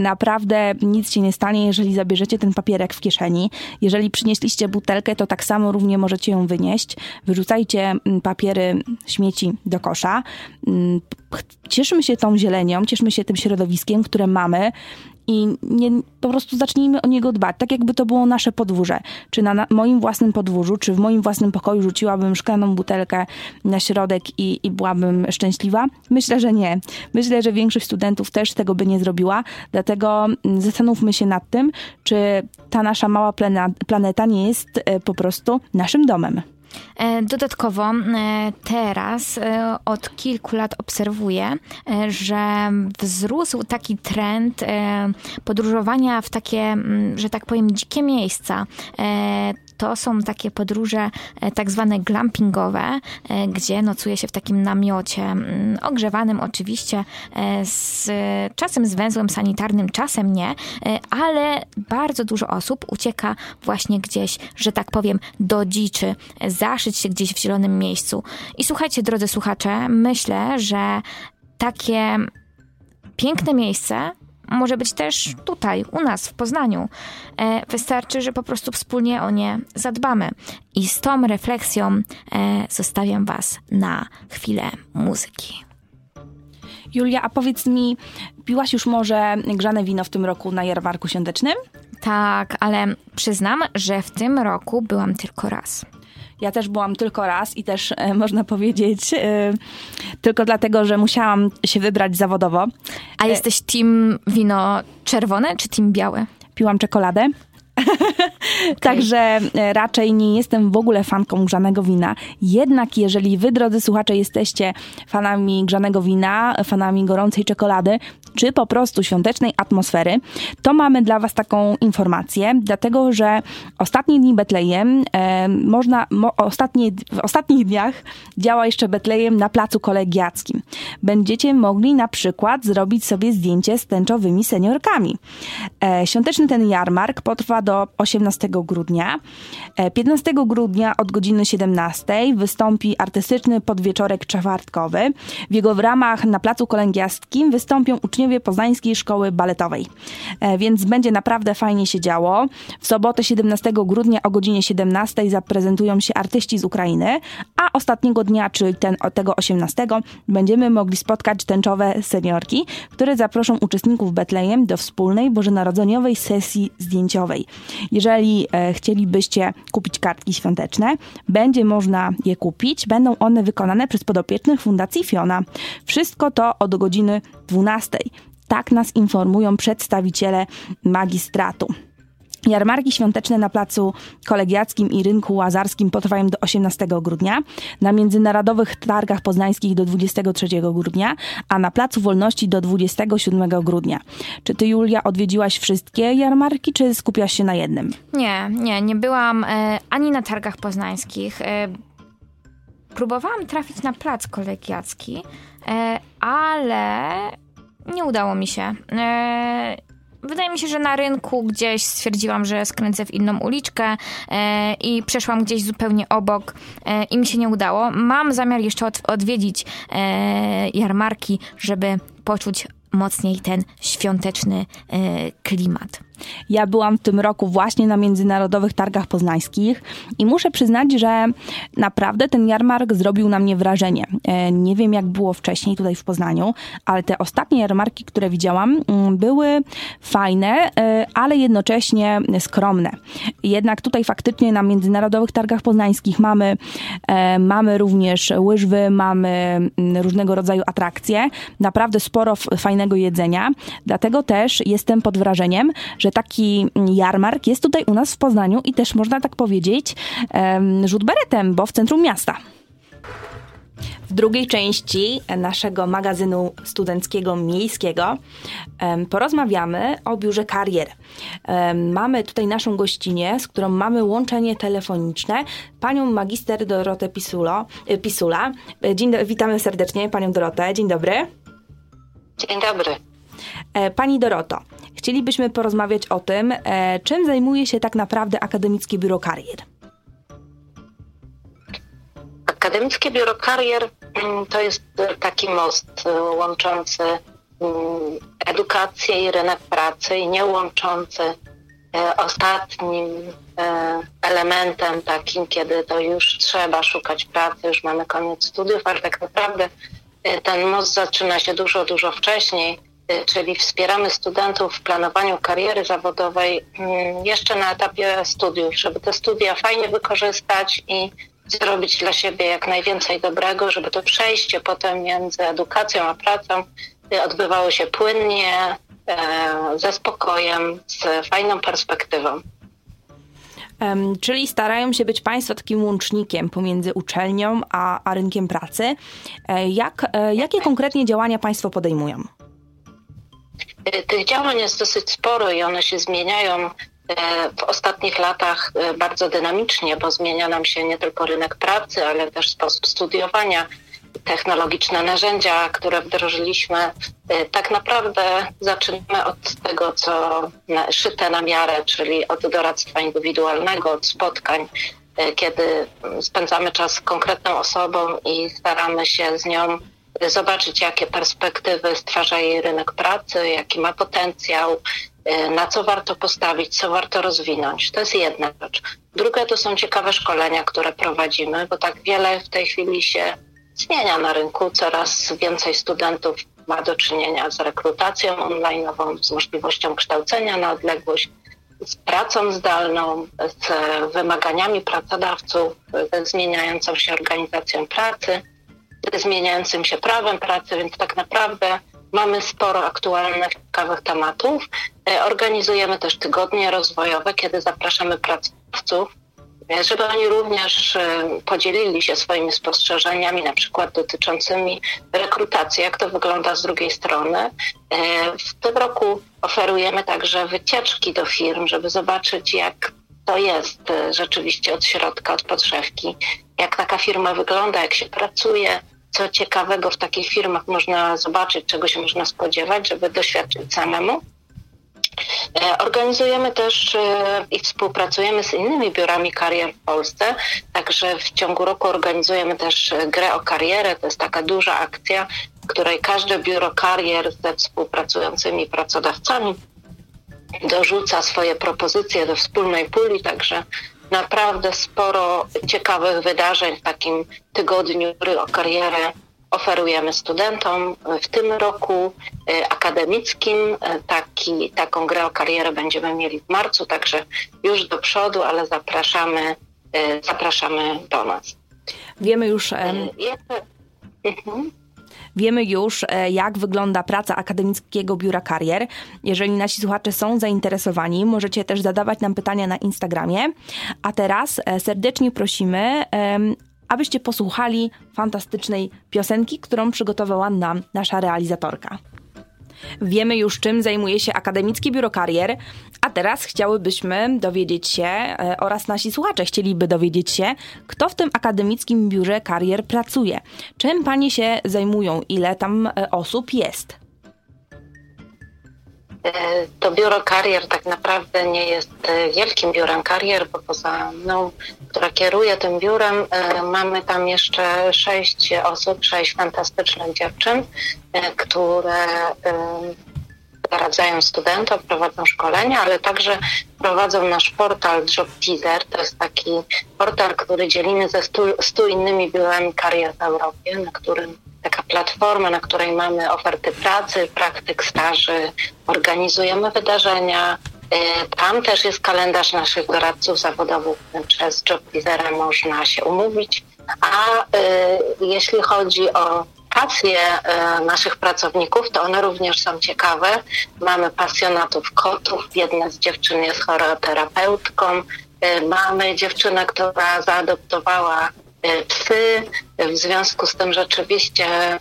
Naprawdę nic się nie stanie, jeżeli zabierzecie ten papierek w kieszeni. Jeżeli przynieśliście butelkę, to tak samo równie możecie ją wynieść. Wyrzucajcie papiery, śmieci do kosza cieszmy się tą zielenią, cieszmy się tym środowiskiem, które mamy i nie, po prostu zacznijmy o niego dbać, tak jakby to było nasze podwórze. Czy na, na moim własnym podwórzu, czy w moim własnym pokoju rzuciłabym szklaną butelkę na środek i, i byłabym szczęśliwa? Myślę, że nie. Myślę, że większość studentów też tego by nie zrobiła, dlatego mm, zastanówmy się nad tym, czy ta nasza mała planeta nie jest e, po prostu naszym domem. E, dodatkowo teraz od kilku lat obserwuję, że wzrósł taki trend podróżowania w takie, że tak powiem, dzikie miejsca to są takie podróże e, tak zwane glampingowe, e, gdzie nocuje się w takim namiocie, mm, ogrzewanym oczywiście, e, z, czasem z węzłem sanitarnym, czasem nie, ale bardzo dużo osób ucieka właśnie gdzieś, że tak powiem, do dziczy, zaszyć się gdzieś w zielonym miejscu. I słuchajcie, drodzy słuchacze, myślę, że takie piękne miejsce może być też tutaj, u nas, w Poznaniu. E, wystarczy, że po prostu wspólnie o nie zadbamy. I z tą refleksją e, zostawiam Was na chwilę muzyki. Julia, a powiedz mi, piłaś już może grzane wino w tym roku na jarmarku świątecznym? Tak, ale przyznam, że w tym roku byłam tylko raz. Ja też byłam tylko raz i też e, można powiedzieć e, tylko dlatego, że musiałam się wybrać zawodowo. A jesteś team wino czerwone czy team białe? Piłam czekoladę. Okay. Także e, raczej nie jestem w ogóle fanką grzanego wina. Jednak jeżeli wy, drodzy słuchacze, jesteście fanami grzanego wina, fanami gorącej czekolady, czy po prostu świątecznej atmosfery, to mamy dla Was taką informację, dlatego że ostatnie dni Betlejem, e, można, mo, ostatnie, w ostatnich dniach działa jeszcze Betlejem na placu kolegiackim. Będziecie mogli na przykład zrobić sobie zdjęcie z tęczowymi seniorkami. E, świąteczny ten jarmark potrwa do 18 grudnia. 15 e, grudnia od godziny 17 wystąpi artystyczny podwieczorek czwartkowy. W jego ramach na placu kolegiackim wystąpią uczniowie uczniowie Poznańskiej Szkoły Baletowej. E, więc będzie naprawdę fajnie się działo. W sobotę 17 grudnia o godzinie 17 zaprezentują się artyści z Ukrainy, a ostatniego dnia, czyli ten, tego 18, będziemy mogli spotkać tęczowe seniorki, które zaproszą uczestników Betlejem do wspólnej bożonarodzeniowej sesji zdjęciowej. Jeżeli e, chcielibyście kupić kartki świąteczne, będzie można je kupić. Będą one wykonane przez podopiecznych Fundacji Fiona. Wszystko to od godziny 12. Tak nas informują przedstawiciele magistratu. Jarmarki świąteczne na placu kolegiackim i rynku łazarskim potrwają do 18 grudnia, na międzynarodowych targach poznańskich do 23 grudnia, a na Placu Wolności do 27 grudnia. Czy ty, Julia, odwiedziłaś wszystkie jarmarki, czy skupiasz się na jednym? Nie, nie, nie byłam e, ani na targach poznańskich. E, próbowałam trafić na plac kolegiacki, e, ale nie udało mi się. Wydaje mi się, że na rynku gdzieś stwierdziłam, że skręcę w inną uliczkę e, i przeszłam gdzieś zupełnie obok e, i mi się nie udało. Mam zamiar jeszcze od, odwiedzić e, jarmarki, żeby poczuć mocniej ten świąteczny klimat. Ja byłam w tym roku właśnie na Międzynarodowych Targach Poznańskich i muszę przyznać, że naprawdę ten jarmark zrobił na mnie wrażenie. E, nie wiem, jak było wcześniej tutaj w Poznaniu, ale te ostatnie jarmarki, które widziałam, mm, były fajne, e, ale jednocześnie skromne. Jednak tutaj faktycznie na Międzynarodowych Targach Poznańskich mamy, e, mamy również łyżwy, mamy mm, różnego rodzaju atrakcje, naprawdę sporo fajnego jedzenia. Dlatego też jestem pod wrażeniem, że taki jarmark jest tutaj u nas w Poznaniu i też można tak powiedzieć rzut beretem, bo w centrum miasta. W drugiej części naszego magazynu studenckiego miejskiego porozmawiamy o biurze karier. Mamy tutaj naszą gościnę, z którą mamy łączenie telefoniczne, panią magister Dorotę Pisulo, e, Pisula. E, dzień, witamy serdecznie panią Dorotę. Dzień dobry. Dzień dobry. E, pani Doroto, chcielibyśmy porozmawiać o tym, e, czym zajmuje się tak naprawdę Akademickie Biuro Karier. Akademickie Biuro Karier mm, to jest taki most e, łączący mm, edukację i rynek pracy i nie łączący ostatnim elementem takim, kiedy to już trzeba szukać pracy, już mamy koniec studiów, ale tak naprawdę ten most zaczyna się dużo, dużo wcześniej czyli wspieramy studentów w planowaniu kariery zawodowej mm, jeszcze na etapie studiów, żeby te studia fajnie wykorzystać i zrobić dla siebie jak najwięcej dobrego, żeby to przejście potem między edukacją a pracą y, odbywało się płynnie, e, ze spokojem, z fajną perspektywą. Czyli starają się być Państwo takim łącznikiem pomiędzy uczelnią a, a rynkiem pracy. E, jak, e, jakie konkretnie działania Państwo podejmują? Tych działań jest dosyć sporo i one się zmieniają w ostatnich latach bardzo dynamicznie, bo zmienia nam się nie tylko rynek pracy, ale też sposób studiowania, technologiczne narzędzia, które wdrożyliśmy. Y, tak naprawdę zaczynamy od tego, co szyte na miarę, czyli od doradztwa indywidualnego, od spotkań, kiedy spędzamy czas z konkretną osobą i staramy się z nią zobaczyć, jakie perspektywy stwarza jej rynek pracy, jaki ma potencjał, y, na co warto postawić, co warto rozwinąć. To jest jedna rzecz. Druga to są ciekawe szkolenia, które prowadzimy, bo tak wiele w tej chwili się zmienia na rynku. Coraz więcej studentów ma do czynienia z rekrutacją online, z możliwością kształcenia na odległość, z pracą zdalną, z wymaganiami pracodawców, ze zmieniającą się organizacją pracy, zmieniającym się prawem pracy, więc tak naprawdę mamy sporo aktualnych, ciekawych tematów. E, organizujemy też tygodnie rozwojowe, kiedy zapraszamy pracodawców żeby oni również e, podzielili się swoimi spostrzeżeniami, na przykład dotyczącymi rekrutacji, jak to wygląda z drugiej strony. E, w tym roku oferujemy także wycieczki do firm, żeby zobaczyć, jak to jest e, rzeczywiście od środka, od podszewki, jak taka firma wygląda, jak się pracuje, co ciekawego w takich firmach można zobaczyć, czego się można spodziewać, żeby doświadczyć samemu. E, organizujemy też e, i współpracujemy z innymi biurami karier w Polsce, także w ciągu roku organizujemy też e, grę o karierę. To jest taka duża akcja, w której każde biuro karier ze współpracującymi pracodawcami dorzuca swoje propozycje do wspólnej puli, także naprawdę sporo ciekawych wydarzeń w takim tygodniu gry o karierę oferujemy studentom. W tym roku e, akademickim e, taki, taką grę o karierę będziemy mieli w marcu, także już do przodu, ale zapraszamy, e, zapraszamy do nas. Wiemy już. Mhm. Wiemy już, jak wygląda praca Akademickiego Biura Karier. Jeżeli nasi słuchacze są zainteresowani, możecie też zadawać nam pytania na Instagramie. A teraz serdecznie prosimy abyście posłuchali fantastycznej piosenki, którą przygotowała nam nasza realizatorka. Wiemy już, czym zajmuje się Akademickie Biuro Karier, a teraz chciałybyśmy dowiedzieć się, e, oraz nasi słuchacze chcieliby dowiedzieć się, kto w tym Akademickim Biurze Karier pracuje. Czym panie się zajmują, ile tam e, osób jest? E, to biuro karier tak naprawdę nie jest e, wielkim biurem karier, bo poza mną, która kieruje tym biurem, e, mamy tam jeszcze sześć osób, sześć fantastycznych dziewczyn, które doradzają studentom, prowadzą szkolenia, ale także prowadzą nasz portal Job Teaser. To jest taki portal, który dzielimy ze stu, stu innymi biurami karier w Europie, na którym taka platforma, na której mamy oferty pracy, praktyk, staży, organizujemy wydarzenia. E, tam też jest kalendarz naszych doradców zawodowych. Przez JobTeasera można się umówić. A e, jeśli chodzi o pasje e, naszych pracowników, to one również są ciekawe. Mamy pasjonatów kotów. Jedna z dziewczyn jest choroterapeutką. Mamy dziewczynę, która zaadoptowała psy, w związku z tym rzeczywiście e,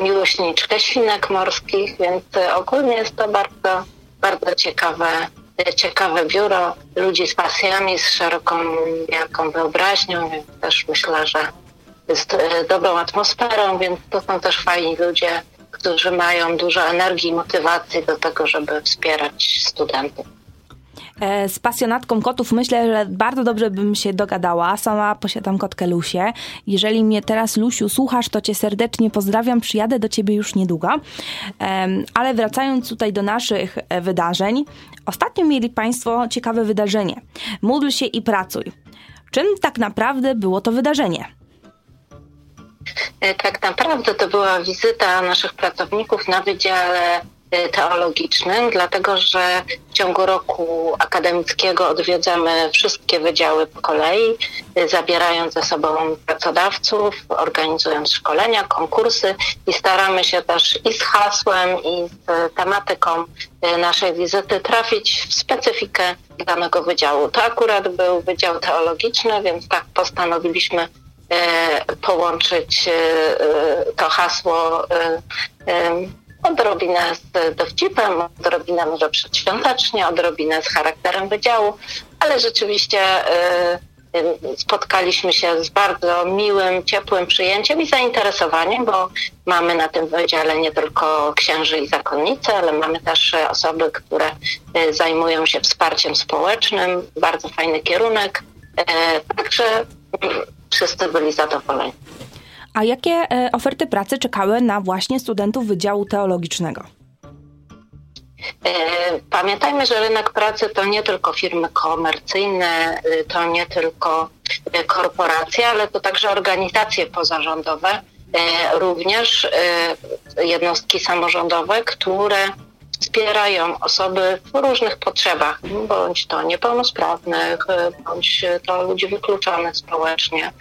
miłośniczkę świnek morskich, więc ogólnie jest to bardzo, bardzo ciekawe, ciekawe biuro ludzi z pasjami, z szeroką, wielką wyobraźnią, więc też myślę, że jest e, dobrą atmosferą, więc to są też fajni ludzie, którzy mają dużo energii i motywacji do tego, żeby wspierać studentów. E, z pasjonatką kotów myślę, że bardzo dobrze bym się dogadała. Sama posiadam kotkę Lusię. Jeżeli mnie teraz, Lusiu, słuchasz, to cię serdecznie pozdrawiam. Przyjadę do ciebie już niedługo. Ale wracając tutaj do naszych e, wydarzeń, ostatnio mieli Państwo ciekawe wydarzenie. Módl się i pracuj. Czym tak naprawdę było to wydarzenie? E, tak naprawdę to była wizyta naszych pracowników na Wydziale teologicznym, dlatego że W ciągu roku akademickiego odwiedzamy wszystkie wydziały po kolei, zabierając ze sobą pracodawców, organizując szkolenia, konkursy i staramy się też i z hasłem, i z tematyką naszej wizyty trafić w specyfikę danego wydziału. To akurat był Wydział Teologiczny, więc tak postanowiliśmy e, połączyć e, to hasło e, odrobinę z dowcipem, odrobinę może przedświątecznie, odrobinę z charakterem wydziału, ale rzeczywiście spotkaliśmy się z bardzo miłym, ciepłym przyjęciem i zainteresowaniem, bo mamy na tym wydziale nie tylko księży i zakonnice, ale mamy też osoby, które zajmują się wsparciem społecznym, bardzo fajny kierunek. Także wszyscy byli zadowoleni. A jakie e, oferty pracy czekały na właśnie studentów Wydziału Teologicznego? E, pamiętajmy, że rynek pracy to nie tylko firmy komercyjne, e, to nie tylko korporacje, ale to także organizacje pozarządowe, również jednostki samorządowe, które wspierają osoby w różnych potrzebach, bądź to niepełnosprawnych, bądź to ludzi wykluczonych społecznie,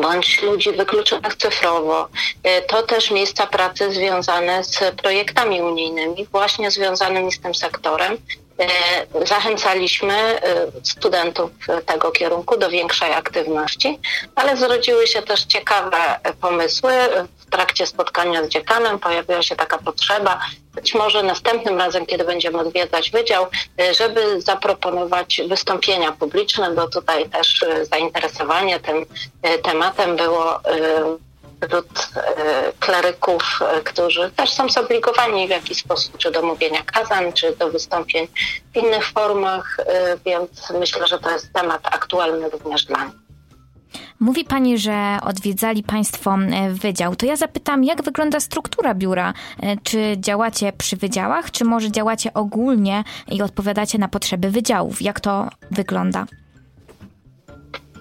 bądź ludzi wykluczonych cyfrowo. E, to też miejsca pracy związane z projektami unijnymi, właśnie związanymi z tym sektorem. E, zachęcaliśmy e, studentów tego kierunku do większej aktywności, ale zrodziły się też ciekawe pomysły. W trakcie spotkania z dziekanem pojawiła się taka potrzeba, być może następnym razem, kiedy będziemy odwiedzać wydział, żeby zaproponować wystąpienia publiczne, bo tutaj też zainteresowanie tym tematem było wśród kleryków, którzy też są zobligowani w jakiś sposób, czy do mówienia kazań, czy do wystąpień w innych formach, więc myślę, że to jest temat aktualny również dla nich. Mówi Pani, że odwiedzali Państwo e, wydział. To ja zapytam, jak wygląda struktura biura? E, czy działacie przy wydziałach, czy może działacie ogólnie i odpowiadacie na potrzeby wydziałów? Jak to wygląda?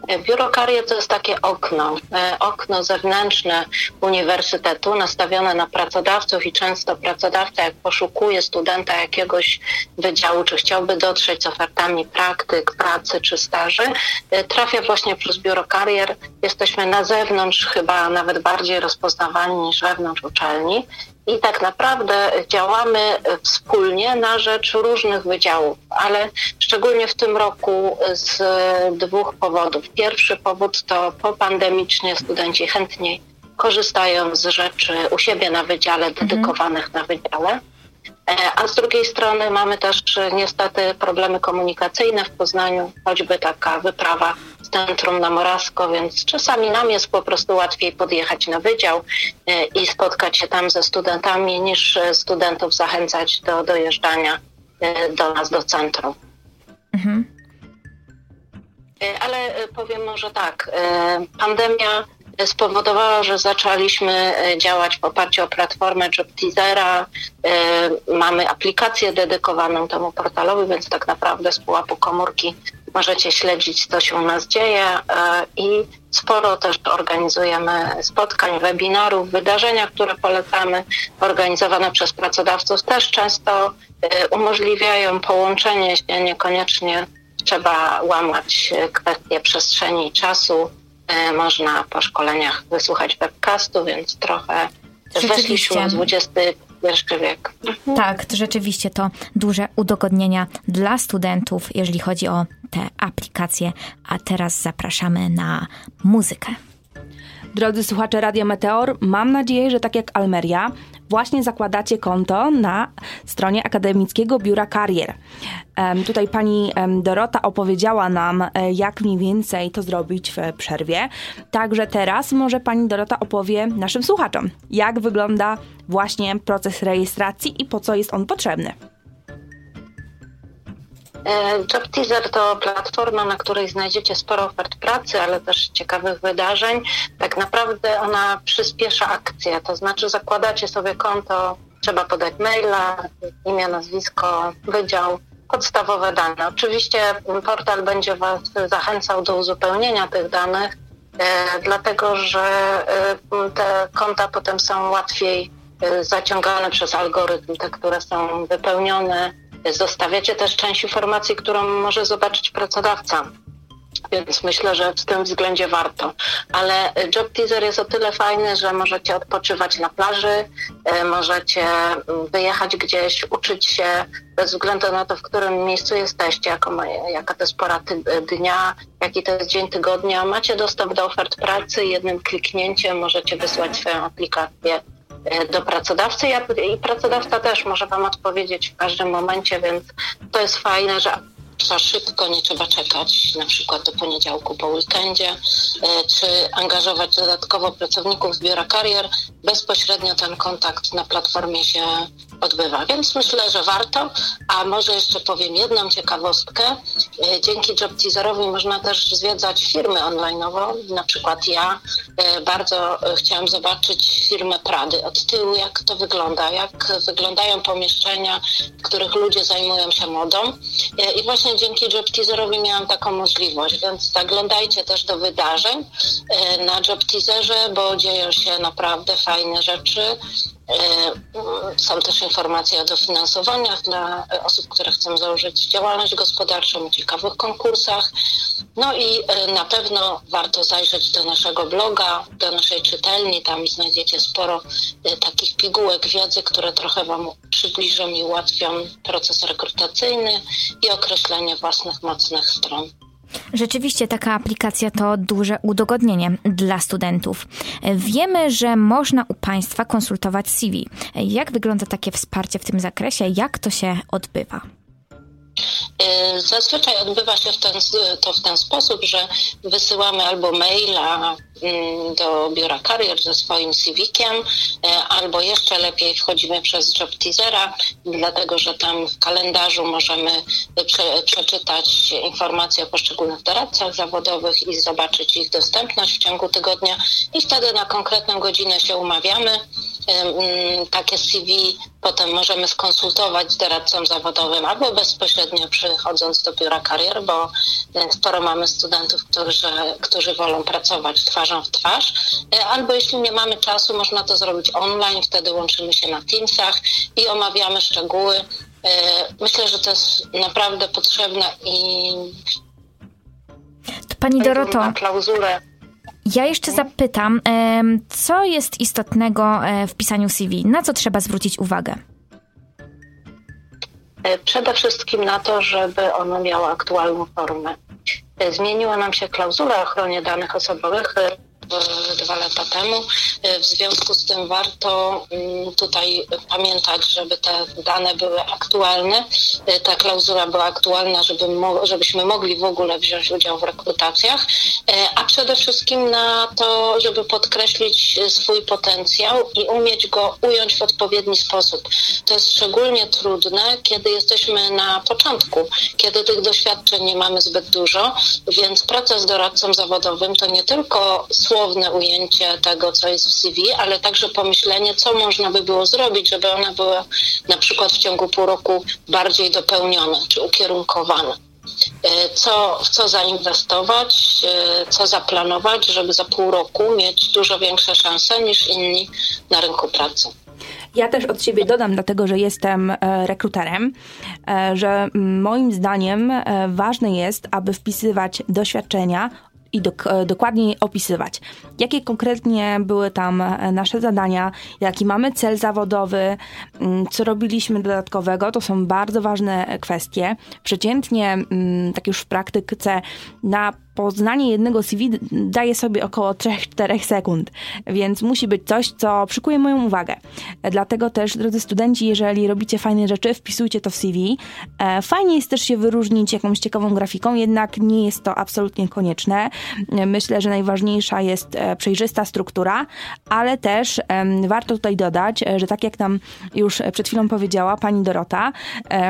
Biuro Karier to jest takie okno, e, okno zewnętrzne uniwersytetu nastawione na pracodawców i często pracodawca jak poszukuje studenta jakiegoś wydziału, czy chciałby dotrzeć z ofertami praktyk, pracy czy staży, e, trafia właśnie przez Biuro Karier. Jesteśmy na zewnątrz chyba nawet bardziej rozpoznawani niż wewnątrz uczelni i tak naprawdę działamy wspólnie na rzecz różnych wydziałów, ale szczególnie w tym roku z dwóch powodów. Pierwszy powód to popandemicznie studenci chętniej korzystają z rzeczy u siebie na wydziale, mhm. dedykowanych na wydziale. E, a z drugiej strony mamy też niestety problemy komunikacyjne w Poznaniu, choćby taka wyprawa centrum na Morasko, więc czasami nam jest po prostu łatwiej podjechać na wydział e, i spotkać się tam ze studentami, niż e, studentów zachęcać do dojeżdżania e, do nas, do centrum. Mhm. Ale powiem może tak, pandemia spowodowała, że zaczęliśmy działać w oparciu o platformę JobTeasera. Mamy aplikację dedykowaną temu portalowi, więc tak naprawdę z pułapu komórki Możecie śledzić, co się u nas dzieje e, i sporo też organizujemy spotkań, webinarów, wydarzenia, które polecamy, organizowane przez pracodawców, też często e, umożliwiają połączenie się, niekoniecznie trzeba łamać kwestie przestrzeni i czasu. E, można po szkoleniach wysłuchać webcastu, więc trochę weszliśmy w Wiek. Mhm. Tak, to rzeczywiście to duże udogodnienia dla studentów, jeżeli chodzi o te aplikacje. A teraz zapraszamy na muzykę. Drodzy słuchacze Radia Meteor, mam nadzieję, że tak jak Almeria, właśnie zakładacie konto na stronie Akademickiego Biura Karier. Tutaj pani Dorota opowiedziała nam, e, jak mniej więcej to zrobić w przerwie. Także teraz może pani Dorota opowie naszym słuchaczom, jak wygląda właśnie proces rejestracji i po co jest on potrzebny. E, Job Teaser to platforma, na której znajdziecie sporo ofert pracy, ale też ciekawych wydarzeń. Tak naprawdę ona przyspiesza akcję, to znaczy zakładacie sobie konto, trzeba podać maila, imię, nazwisko, wydział, podstawowe dane. Oczywiście portal będzie Was zachęcał do uzupełnienia tych danych, e, dlatego że e, te konta potem są łatwiej zaciągane przez algorytm, te, które są wypełnione Zostawiacie też część informacji, którą może zobaczyć pracodawca. Więc myślę, że w tym względzie warto. Ale job teaser jest o tyle fajny, że możecie odpoczywać na plaży, e, możecie mm, wyjechać gdzieś, uczyć się bez względu na to, w którym miejscu jesteście, jaka to jest pora dnia, jaki to jest dzień tygodnia. Macie dostęp do ofert pracy, jednym kliknięciem możecie wysłać swoją aplikację e, do pracodawcy i pracodawca też może Wam odpowiedzieć w każdym momencie, więc to jest fajne, że za szybko, nie trzeba czekać na przykład do poniedziałku po weekendzie, e, czy angażować dodatkowo pracowników z biura karier. Bezpośrednio ten kontakt na platformie się odbywa, więc myślę, że warto. A może jeszcze powiem jedną ciekawostkę. E, dzięki Job Teaserowi można też zwiedzać firmy online'owo. Na przykład ja e, bardzo chciałam zobaczyć firmę Prady od tyłu, jak to wygląda, jak wyglądają pomieszczenia, w których ludzie zajmują się modą. I właśnie dzięki Job Teaserowi miałam taką możliwość, więc zaglądajcie też do wydarzeń e, na Job Teaserze, bo dzieją się naprawdę fajne rzeczy. E, są też informacje o dofinansowaniach dla osób, które chcą założyć działalność gospodarczą, ciekawych konkursach. No i e, na pewno warto zajrzeć do naszego bloga, do naszej czytelni. Tam znajdziecie sporo takich pigułek wiedzy, które trochę Wam przybliżą i ułatwią proces rekrutacyjny i określenie własnych mocnych stron. Rzeczywiście taka aplikacja to duże udogodnienie dla studentów. Wiemy, że można u Państwa konsultować CV. Jak wygląda takie wsparcie w tym zakresie? Jak to się odbywa? Y, zazwyczaj odbywa się w ten, to w ten sposób, że wysyłamy albo maila do biura karier ze swoim CV-kiem, y, albo jeszcze lepiej wchodzimy przez job teasera, dlatego że tam w kalendarzu możemy prze, przeczytać informacje o poszczególnych doradcach zawodowych i zobaczyć ich dostępność w ciągu tygodnia i wtedy na konkretną godzinę się umawiamy. Mm, takie CV potem możemy skonsultować z doradcą zawodowym albo bezpośrednio przychodząc do biura karier, bo e, sporo mamy studentów, którzy, którzy wolą pracować twarzą w twarz, e, albo jeśli nie mamy czasu, można to zrobić online, wtedy łączymy się na Teamsach i omawiamy szczegóły. E, myślę, że to jest naprawdę potrzebne i Pani Doroto. Klauzulę ja jeszcze zapytam, co jest istotnego e, w pisaniu CV? Na co trzeba zwrócić uwagę? E, przede wszystkim na to, żeby ono miało aktualną formę. E, zmieniła nam się klauzula o ochronie danych osobowych dwa lata temu. W związku z tym warto mm, tutaj pamiętać, żeby te dane były aktualne. Ta klauzula była aktualna, żeby, żebyśmy mogli w ogóle wziąć udział w rekrutacjach, a przede wszystkim na to, żeby podkreślić swój potencjał i umieć go ująć w odpowiedni sposób. To jest szczególnie trudne, kiedy jesteśmy na początku, kiedy tych doświadczeń nie mamy zbyt dużo, więc praca z doradcą zawodowym to nie tylko słowo, dosłowne ujęcie tego, co jest w CV, ale także pomyślenie, co można by było zrobić, żeby one były na przykład w ciągu pół roku bardziej dopełnione czy ukierunkowane. E, co, w co zainwestować, e, co zaplanować, żeby za pół roku mieć dużo większe szanse niż inni na rynku pracy. Ja też od siebie dodam, dlatego że jestem e, rekruterem, że moim zdaniem ważne jest, aby wpisywać doświadczenia i dok dokładniej opisywać, jakie konkretnie były tam e, nasze zadania, jaki mamy cel zawodowy, mm, co robiliśmy dodatkowego. To są bardzo ważne kwestie. Przeciętnie, mm, tak już w praktyce, na poznanie jednego CV daje sobie około 3-4 sekund, więc musi być coś, co przykuje moją uwagę. Dlatego też, drodzy studenci, jeżeli robicie fajne rzeczy, wpisujcie to w CV. E, fajnie jest też się wyróżnić jakąś ciekawą grafiką, jednak nie jest to absolutnie konieczne. Myślę, że najważniejsza jest e, przejrzysta struktura, ale też warto tutaj dodać, e, że tak jak nam już przed chwilą powiedziała pani Dorota,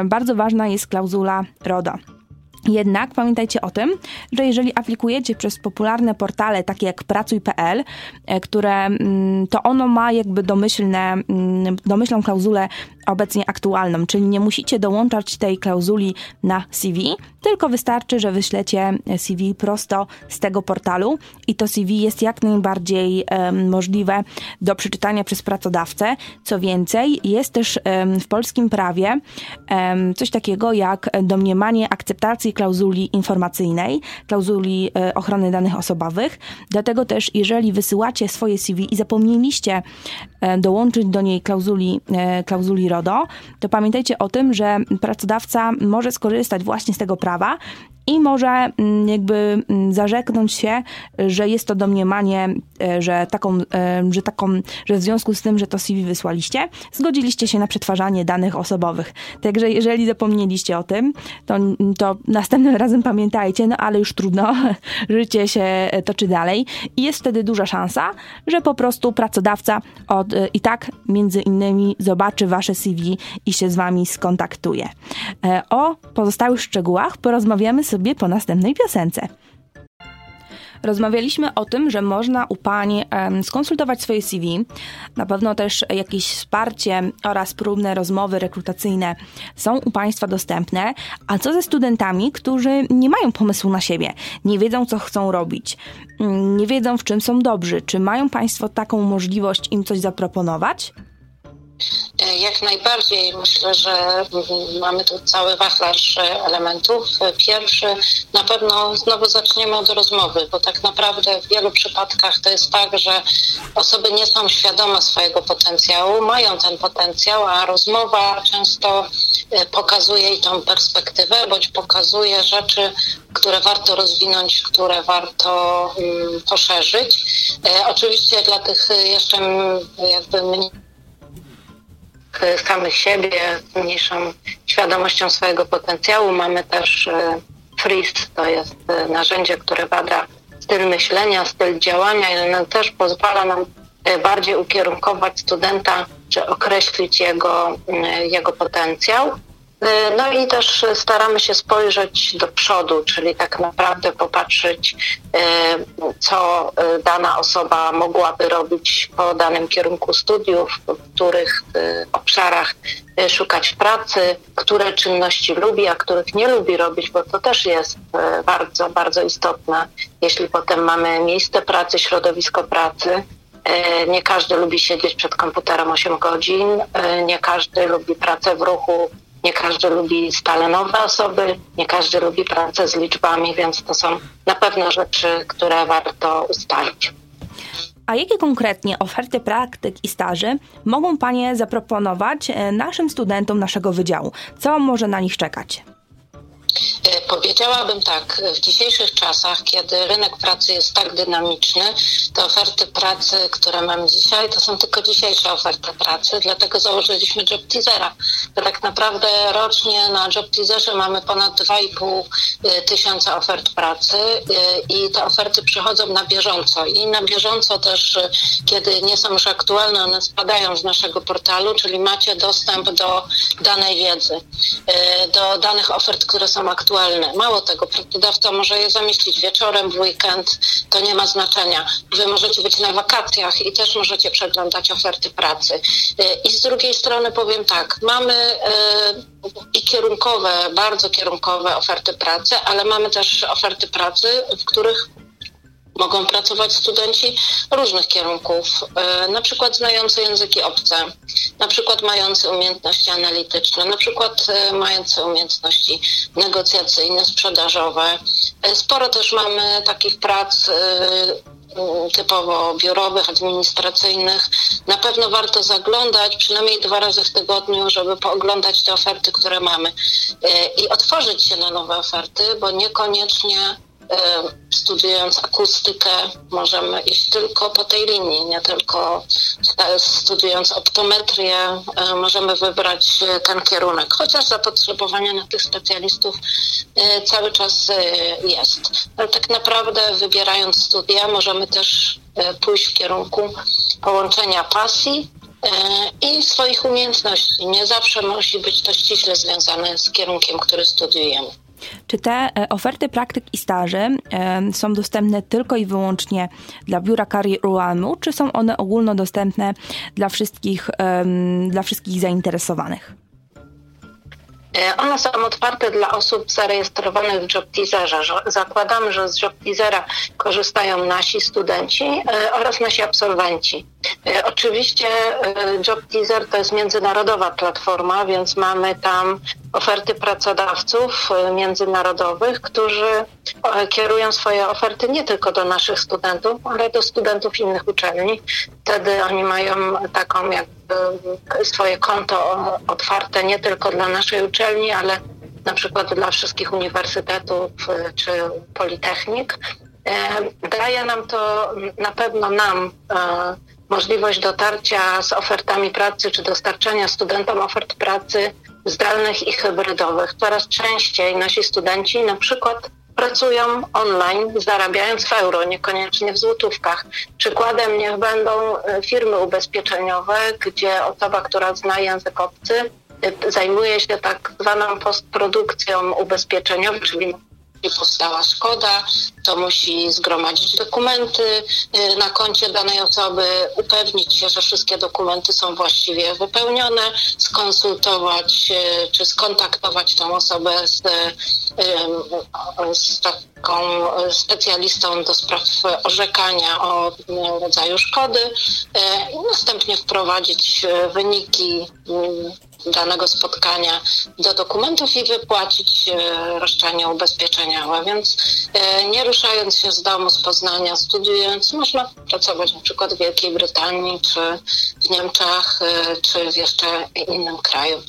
bardzo ważna jest klauzula RODO. Jednak pamiętajcie o tym, że jeżeli aplikujecie przez popularne portale takie jak pracuj.pl, e, które mm, to ono ma jakby domyślne, mm, domyślną klauzulę obecnie aktualną, czyli nie musicie dołączać tej klauzuli na CV, tylko wystarczy, że wyślecie CV prosto z tego portalu i to CV jest jak najbardziej um, możliwe do przeczytania przez pracodawcę. Co więcej, jest też um, w polskim prawie um, coś takiego jak domniemanie akceptacji klauzuli informacyjnej, klauzuli e, ochrony danych osobowych. Dlatego też, jeżeli wysyłacie swoje CV i zapomnieliście e, dołączyć do niej klauzuli, e, klauzuli RODO, to pamiętajcie o tym, że pracodawca może skorzystać właśnie z tego prawa i może mm, jakby mm, zarzeknąć się, że jest to domniemanie, e, że taką, e, że taką, że w związku z tym, że to CV wysłaliście, zgodziliście się na przetwarzanie danych osobowych. Także jeżeli zapomnieliście o tym, to, to następnym razem pamiętajcie, no ale już trudno, życie się toczy dalej i jest wtedy duża szansa, że po prostu pracodawca od, e, i tak między innymi zobaczy wasze CV i się z wami skontaktuje. O pozostałych szczegółach porozmawiamy sobie po następnej piosence. Rozmawialiśmy o tym, że można u Pani skonsultować swoje CV. Na pewno też jakieś wsparcie oraz próbne rozmowy rekrutacyjne są u Państwa dostępne. A co ze studentami, którzy nie mają pomysłu na siebie, nie wiedzą, co chcą robić, mm, nie wiedzą, w czym są dobrzy? Czy mają Państwo taką możliwość im coś zaproponować? E, jak najbardziej myślę, że mamy tu cały wachlarz e, elementów. Pierwszy, na pewno znowu zaczniemy od rozmowy, bo tak naprawdę w wielu przypadkach to jest tak, że osoby nie są świadome swojego potencjału, mają ten potencjał, a rozmowa często e, pokazuje i tą perspektywę, bądź pokazuje rzeczy, które warto rozwinąć, które warto um, poszerzyć. E, oczywiście dla tych jeszcze jakby mniej samych siebie, z mniejszą świadomością swojego potencjału. Mamy też e, FRIS, to jest e, narzędzie, które bada styl myślenia, styl działania i ono też pozwala nam e, bardziej ukierunkować studenta, czy określić jego, jego potencjał. E, no i też staramy się spojrzeć do przodu, czyli tak naprawdę popatrzeć, e, co e, dana osoba mogłaby robić po danym kierunku studiów, w których obszarach szukać pracy, które czynności lubi, a których nie lubi robić, bo to też jest bardzo, bardzo istotne. Jeśli potem mamy miejsce pracy, środowisko pracy, nie każdy lubi siedzieć przed komputerem 8 godzin, nie każdy lubi pracę w ruchu nie każdy lubi stale nowe osoby, nie każdy lubi pracę z liczbami, więc to są na pewno rzeczy, które warto ustalić. A jakie konkretnie oferty praktyk i staży mogą Panie zaproponować e, naszym studentom naszego wydziału? Co może na nich czekać? E, powiedziałabym tak, w dzisiejszych czasach, kiedy rynek pracy jest tak dynamiczny, te oferty pracy, które mam dzisiaj, to są tylko dzisiejsze oferty pracy, dlatego założyliśmy Job Teasera. Tak naprawdę rocznie na Job Teaserze mamy ponad 2,5 e, tysiąca ofert pracy e, i te oferty przychodzą na bieżąco. I na bieżąco też, kiedy nie są już aktualne, one spadają z naszego portalu, czyli macie dostęp do danej wiedzy, do danych ofert, które są aktualne. Mało tego, pracodawca może je zamieścić wieczorem, w weekend, to nie ma znaczenia. Wy możecie być na wakacjach i też możecie przeglądać oferty pracy. Y, I z drugiej strony powiem tak, mamy y, i kierunkowe, bardzo kierunkowe oferty pracy, ale mamy też oferty pracy, w których mogą pracować studenci różnych kierunków, e, na przykład znający języki obce, na przykład mający umiejętności analityczne, na przykład e, mający umiejętności negocjacyjne, sprzedażowe. E, sporo też mamy takich prac typowo biurowych, administracyjnych. Na pewno warto zaglądać przynajmniej dwa razy w tygodniu, żeby pooglądać te oferty, które mamy i otworzyć się na nowe oferty, bo niekoniecznie studiując akustykę możemy iść tylko po tej linii, nie tylko studiując optometrię możemy wybrać e, ten kierunek, chociaż zapotrzebowanie na tych specjalistów e, cały czas e, jest. Ale tak naprawdę wybierając studia możemy też pójść w kierunku połączenia pasji i swoich umiejętności. Nie zawsze musi być to ściśle związane z kierunkiem, który studiujemy. Czy te e, oferty praktyk i staży są dostępne tylko i wyłącznie dla biura karier UAM-u, czy są one ogólnodostępne dla wszystkich, dla wszystkich zainteresowanych? E, one są otwarte dla osób zarejestrowanych w JobTeaserze. Zakładamy, że z JobTeasera korzystają nasi studenci e, oraz nasi absolwenci. E, oczywiście JobTeaser to jest międzynarodowa platforma, więc mamy tam oferty pracodawców międzynarodowych, którzy kierują swoje oferty nie tylko do naszych studentów, ale do studentów innych uczelni. Wtedy oni mają taką jakby swoje konto otwarte nie tylko dla naszej uczelni, ale na przykład dla wszystkich uniwersytetów y, czy politechnik. E, daje nam to na pewno nam możliwość dotarcia z ofertami pracy czy dostarczania studentom ofert pracy zdalnych i hybrydowych. Coraz częściej nasi studenci na przykład pracują online, zarabiając w euro, niekoniecznie w złotówkach. Przykładem niech będą e, firmy ubezpieczeniowe, gdzie osoba, która zna język obcy, e, zajmuje się tak zwaną postprodukcją ubezpieczeniową, czyli powstała szkoda, to musi zgromadzić dokumenty y, na koncie danej osoby, upewnić się, że wszystkie dokumenty są właściwie wypełnione, skonsultować y, czy skontaktować tą osobę z, y, z taką specjalistą do spraw orzekania o rodzaju szkody i następnie wprowadzić wyniki danego spotkania do dokumentów i wypłacić e, roszczenie ubezpieczeniowe. Więc e, nie ruszając się z domu, z Poznania, studiując, można pracować na przykład w Wielkiej Brytanii, czy w Niemczech, e, czy w jeszcze innym kraju.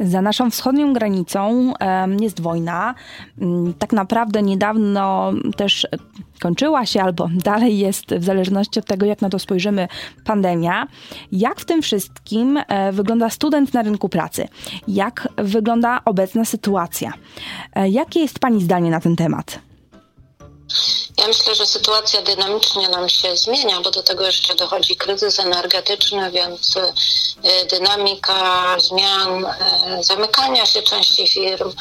Za naszą wschodnią granicą jest wojna. Mm, tak naprawdę niedawno też kończyła się albo dalej jest, w zależności od tego, jak na to spojrzymy, pandemia. Jak w tym wszystkim e, wygląda student na rynku pracy? Jak wygląda obecna sytuacja? E, jakie jest Pani zdanie na ten temat? Ja myślę, że sytuacja dynamicznie nam się zmienia, bo do tego jeszcze dochodzi kryzys energetyczny, więc y, dynamika zmian, y, zamykania się części firm, y,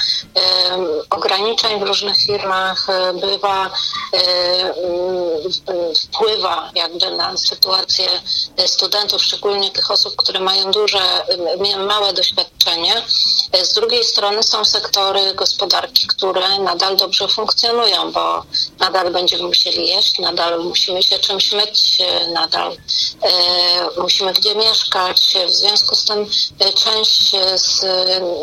ograniczeń w różnych firmach bywa, wpływa jakby na sytuację studentów, szczególnie tych osób, które mają duże, małe doświadczenie. Z drugiej strony są sektory gospodarki, które nadal dobrze funkcjonują, bo nadal będziemy musieli jeść, nadal musimy się czymś myć, nadal e, musimy gdzie mieszkać. W związku z tym e, część z,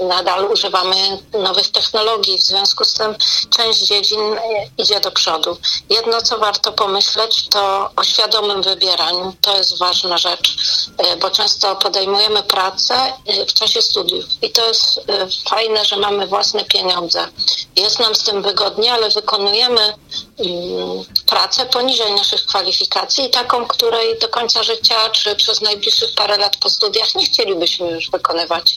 nadal używamy nowych technologii, w związku z tym część dziedzin e, idzie do przodu. Jedno, co warto pomyśleć, to o świadomym wybieraniu. To jest ważna rzecz, e, bo często podejmujemy pracę w czasie studiów i to jest fajne, że mamy własne pieniądze. Jest nam z tym wygodnie, ale wykonujemy pracę poniżej naszych kwalifikacji i taką, której do końca życia czy przez najbliższych parę lat po studiach nie chcielibyśmy już wykonywać.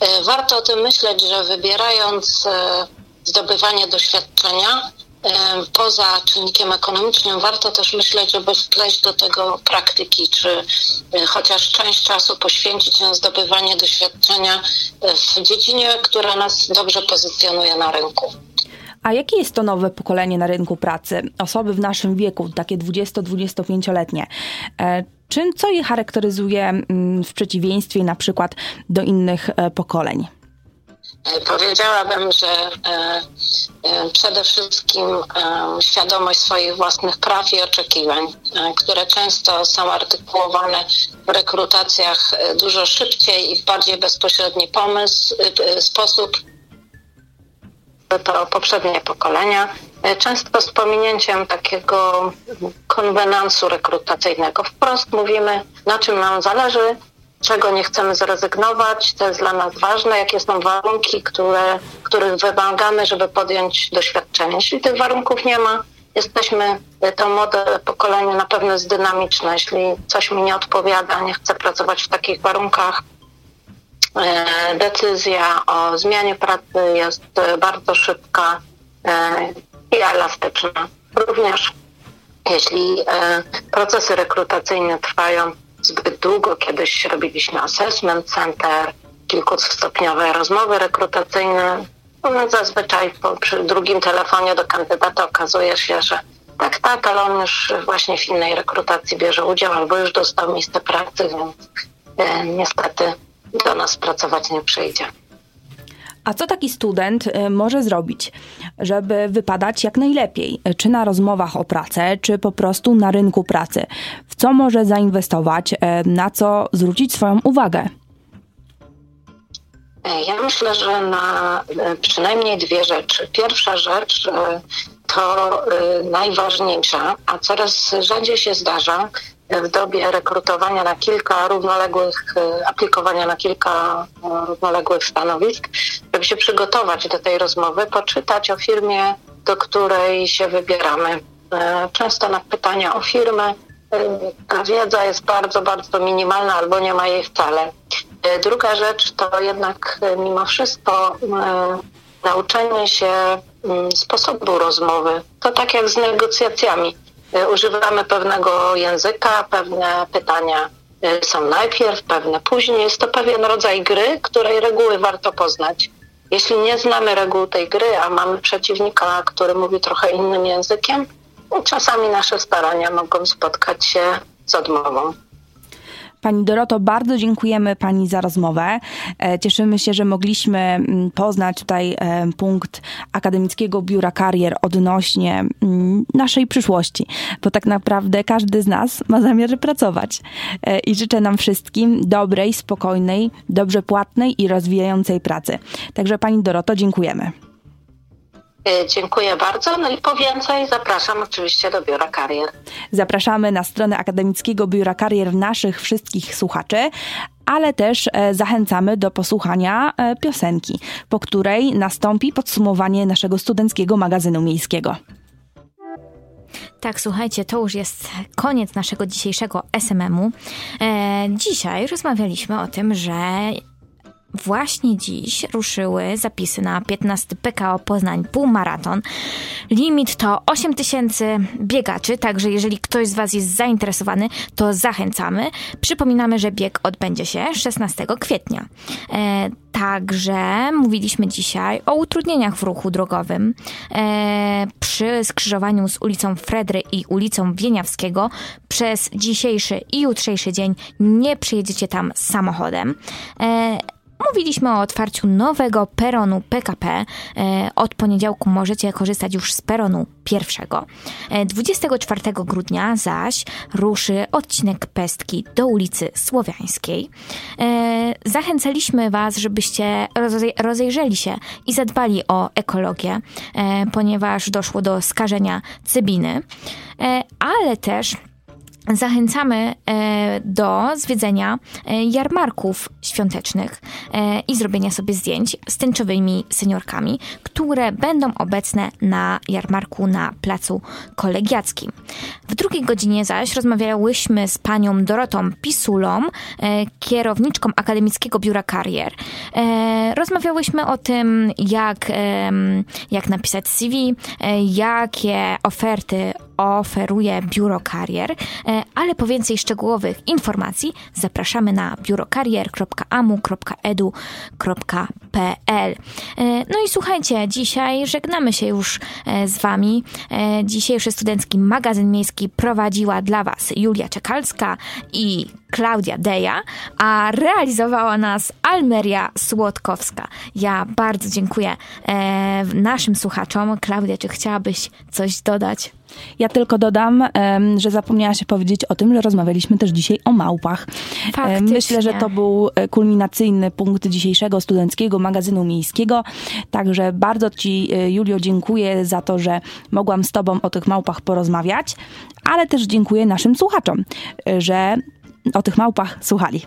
E, warto o tym myśleć, że wybierając e, zdobywanie doświadczenia, e, poza czynnikiem ekonomicznym, warto też myśleć, żeby wpleść do tego praktyki, czy chociaż część czasu poświęcić na zdobywanie doświadczenia w dziedzinie, która nas dobrze pozycjonuje na rynku. A jakie jest to nowe pokolenie na rynku pracy? Osoby w naszym wieku, takie 20-25-letnie. E, czym, co je charakteryzuje mm, w przeciwieństwie na przykład do innych e, pokoleń? E, powiedziałabym, że przede wszystkim świadomość swoich własnych praw i oczekiwań, które często są artykułowane w rekrutacjach dużo szybciej i w bardziej bezpośredni pomysł, sposób to poprzednie pokolenia, e, często z pominięciem takiego konwenansu rekrutacyjnego. Wprost mówimy, na czym nam zależy, czego nie chcemy zrezygnować, co jest dla nas ważne, jakie są warunki, które, których wymagamy, żeby podjąć doświadczenie. Jeśli tych warunków nie ma, jesteśmy, e, to młode pokolenie na pewno jest dynamiczne. Jeśli coś mi nie odpowiada, nie chcę pracować w takich warunkach, decyzja o zmianie pracy jest bardzo szybka e, i elastyczna. Również jeśli e, procesy rekrutacyjne trwają zbyt długo, kiedyś robiliśmy assessment center, kilkustopniowe rozmowy rekrutacyjne, no zazwyczaj po, przy drugim telefonie do kandydata okazuje się, że tak, tak, ale on już właśnie w innej rekrutacji bierze udział albo już dostał miejsce pracy, więc e, niestety do nas pracować nie przyjdzie. A co taki student y, może zrobić, żeby wypadać jak najlepiej? Czy na rozmowach o pracę, czy po prostu na rynku pracy? W co może zainwestować, y, na co zwrócić swoją uwagę? E, ja myślę, że na e, przynajmniej dwie rzeczy. Pierwsza rzecz e, to najważniejsza, a coraz rzadziej się zdarza w dobie rekrutowania na kilka równoległych, aplikowania na kilka równoległych stanowisk, żeby się przygotować do tej rozmowy, poczytać o firmie, do której się wybieramy. Często na pytania o firmę ta wiedza jest bardzo, bardzo minimalna albo nie ma jej wcale. Druga rzecz to jednak mimo wszystko nauczenie się mm, sposobu rozmowy. To tak jak z negocjacjami. Używamy pewnego języka, pewne pytania są najpierw, pewne później. Jest to pewien rodzaj gry, której reguły warto poznać. Jeśli nie znamy reguł tej gry, a mamy przeciwnika, który mówi trochę innym językiem, czasami nasze starania mogą spotkać się z odmową. Pani Doroto, bardzo dziękujemy Pani za rozmowę. E, cieszymy się, że mogliśmy mm, poznać tutaj e, punkt Akademickiego Biura Karier odnośnie mm, naszej przyszłości, bo tak naprawdę każdy z nas ma zamiar pracować. E, I życzę nam wszystkim dobrej, spokojnej, dobrze płatnej i rozwijającej pracy. Także Pani Doroto, dziękujemy. E, dziękuję bardzo. No i po więcej zapraszam oczywiście do Biura Karier. Zapraszamy na stronę Akademickiego Biura Karier naszych wszystkich słuchaczy, ale też e, zachęcamy do posłuchania e, piosenki, po której nastąpi podsumowanie naszego studenckiego magazynu miejskiego. Tak, słuchajcie, to już jest koniec naszego dzisiejszego SMM-u. E, dzisiaj rozmawialiśmy o tym, że Właśnie dziś ruszyły zapisy na 15 PKO Poznań półmaraton. Limit to 8 tysięcy biegaczy, także jeżeli ktoś z Was jest zainteresowany, to zachęcamy. Przypominamy, że bieg odbędzie się 16 kwietnia. E, także mówiliśmy dzisiaj o utrudnieniach w ruchu drogowym e, przy skrzyżowaniu z ulicą Fredry i ulicą Wieniawskiego. Przez dzisiejszy i jutrzejszy dzień nie przyjedziecie tam samochodem. E, Mówiliśmy o otwarciu nowego peronu PKP. E, od poniedziałku możecie korzystać już z peronu pierwszego. 24 e, grudnia zaś ruszy odcinek Pestki do ulicy Słowiańskiej. E, zachęcaliśmy Was, żebyście rozejrzeli się i zadbali o ekologię, ponieważ doszło do skażenia cybiny, ale też Zachęcamy e, do zwiedzenia e, jarmarków świątecznych e, i zrobienia sobie zdjęć z tęczowymi seniorkami, które będą obecne na jarmarku na placu kolegiackim. W drugiej godzinie zaś rozmawiałyśmy z panią Dorotą Pisulą, kierowniczką Akademickiego Biura Karier. Rozmawiałyśmy o tym, jak, jak napisać CV, jakie oferty oferuje Biuro Karier, e, ale po więcej szczegółowych informacji zapraszamy na biurokarier.amu.edu.pl. E, no i słuchajcie, dzisiaj żegnamy się już e, z Wami. Dzisiejszy studencki magazyn miejski prowadziła dla Was Julia Czekalska i Klaudia Deja, a realizowała nas Almeria Słodkowska. Ja bardzo dziękuję e, naszym słuchaczom. Klaudia, czy chciałabyś coś dodać? Ja tylko dodam, że zapomniała się powiedzieć o tym, że rozmawialiśmy też dzisiaj o małpach. Faktycznie. Myślę, że to był e, kulminacyjny punkt dzisiejszego studenckiego magazynu miejskiego. Także bardzo Ci, e, Julio, dziękuję za to, że mogłam z Tobą o tych małpach porozmawiać, ale też dziękuję naszym słuchaczom, e, że o tych małpach słuchali.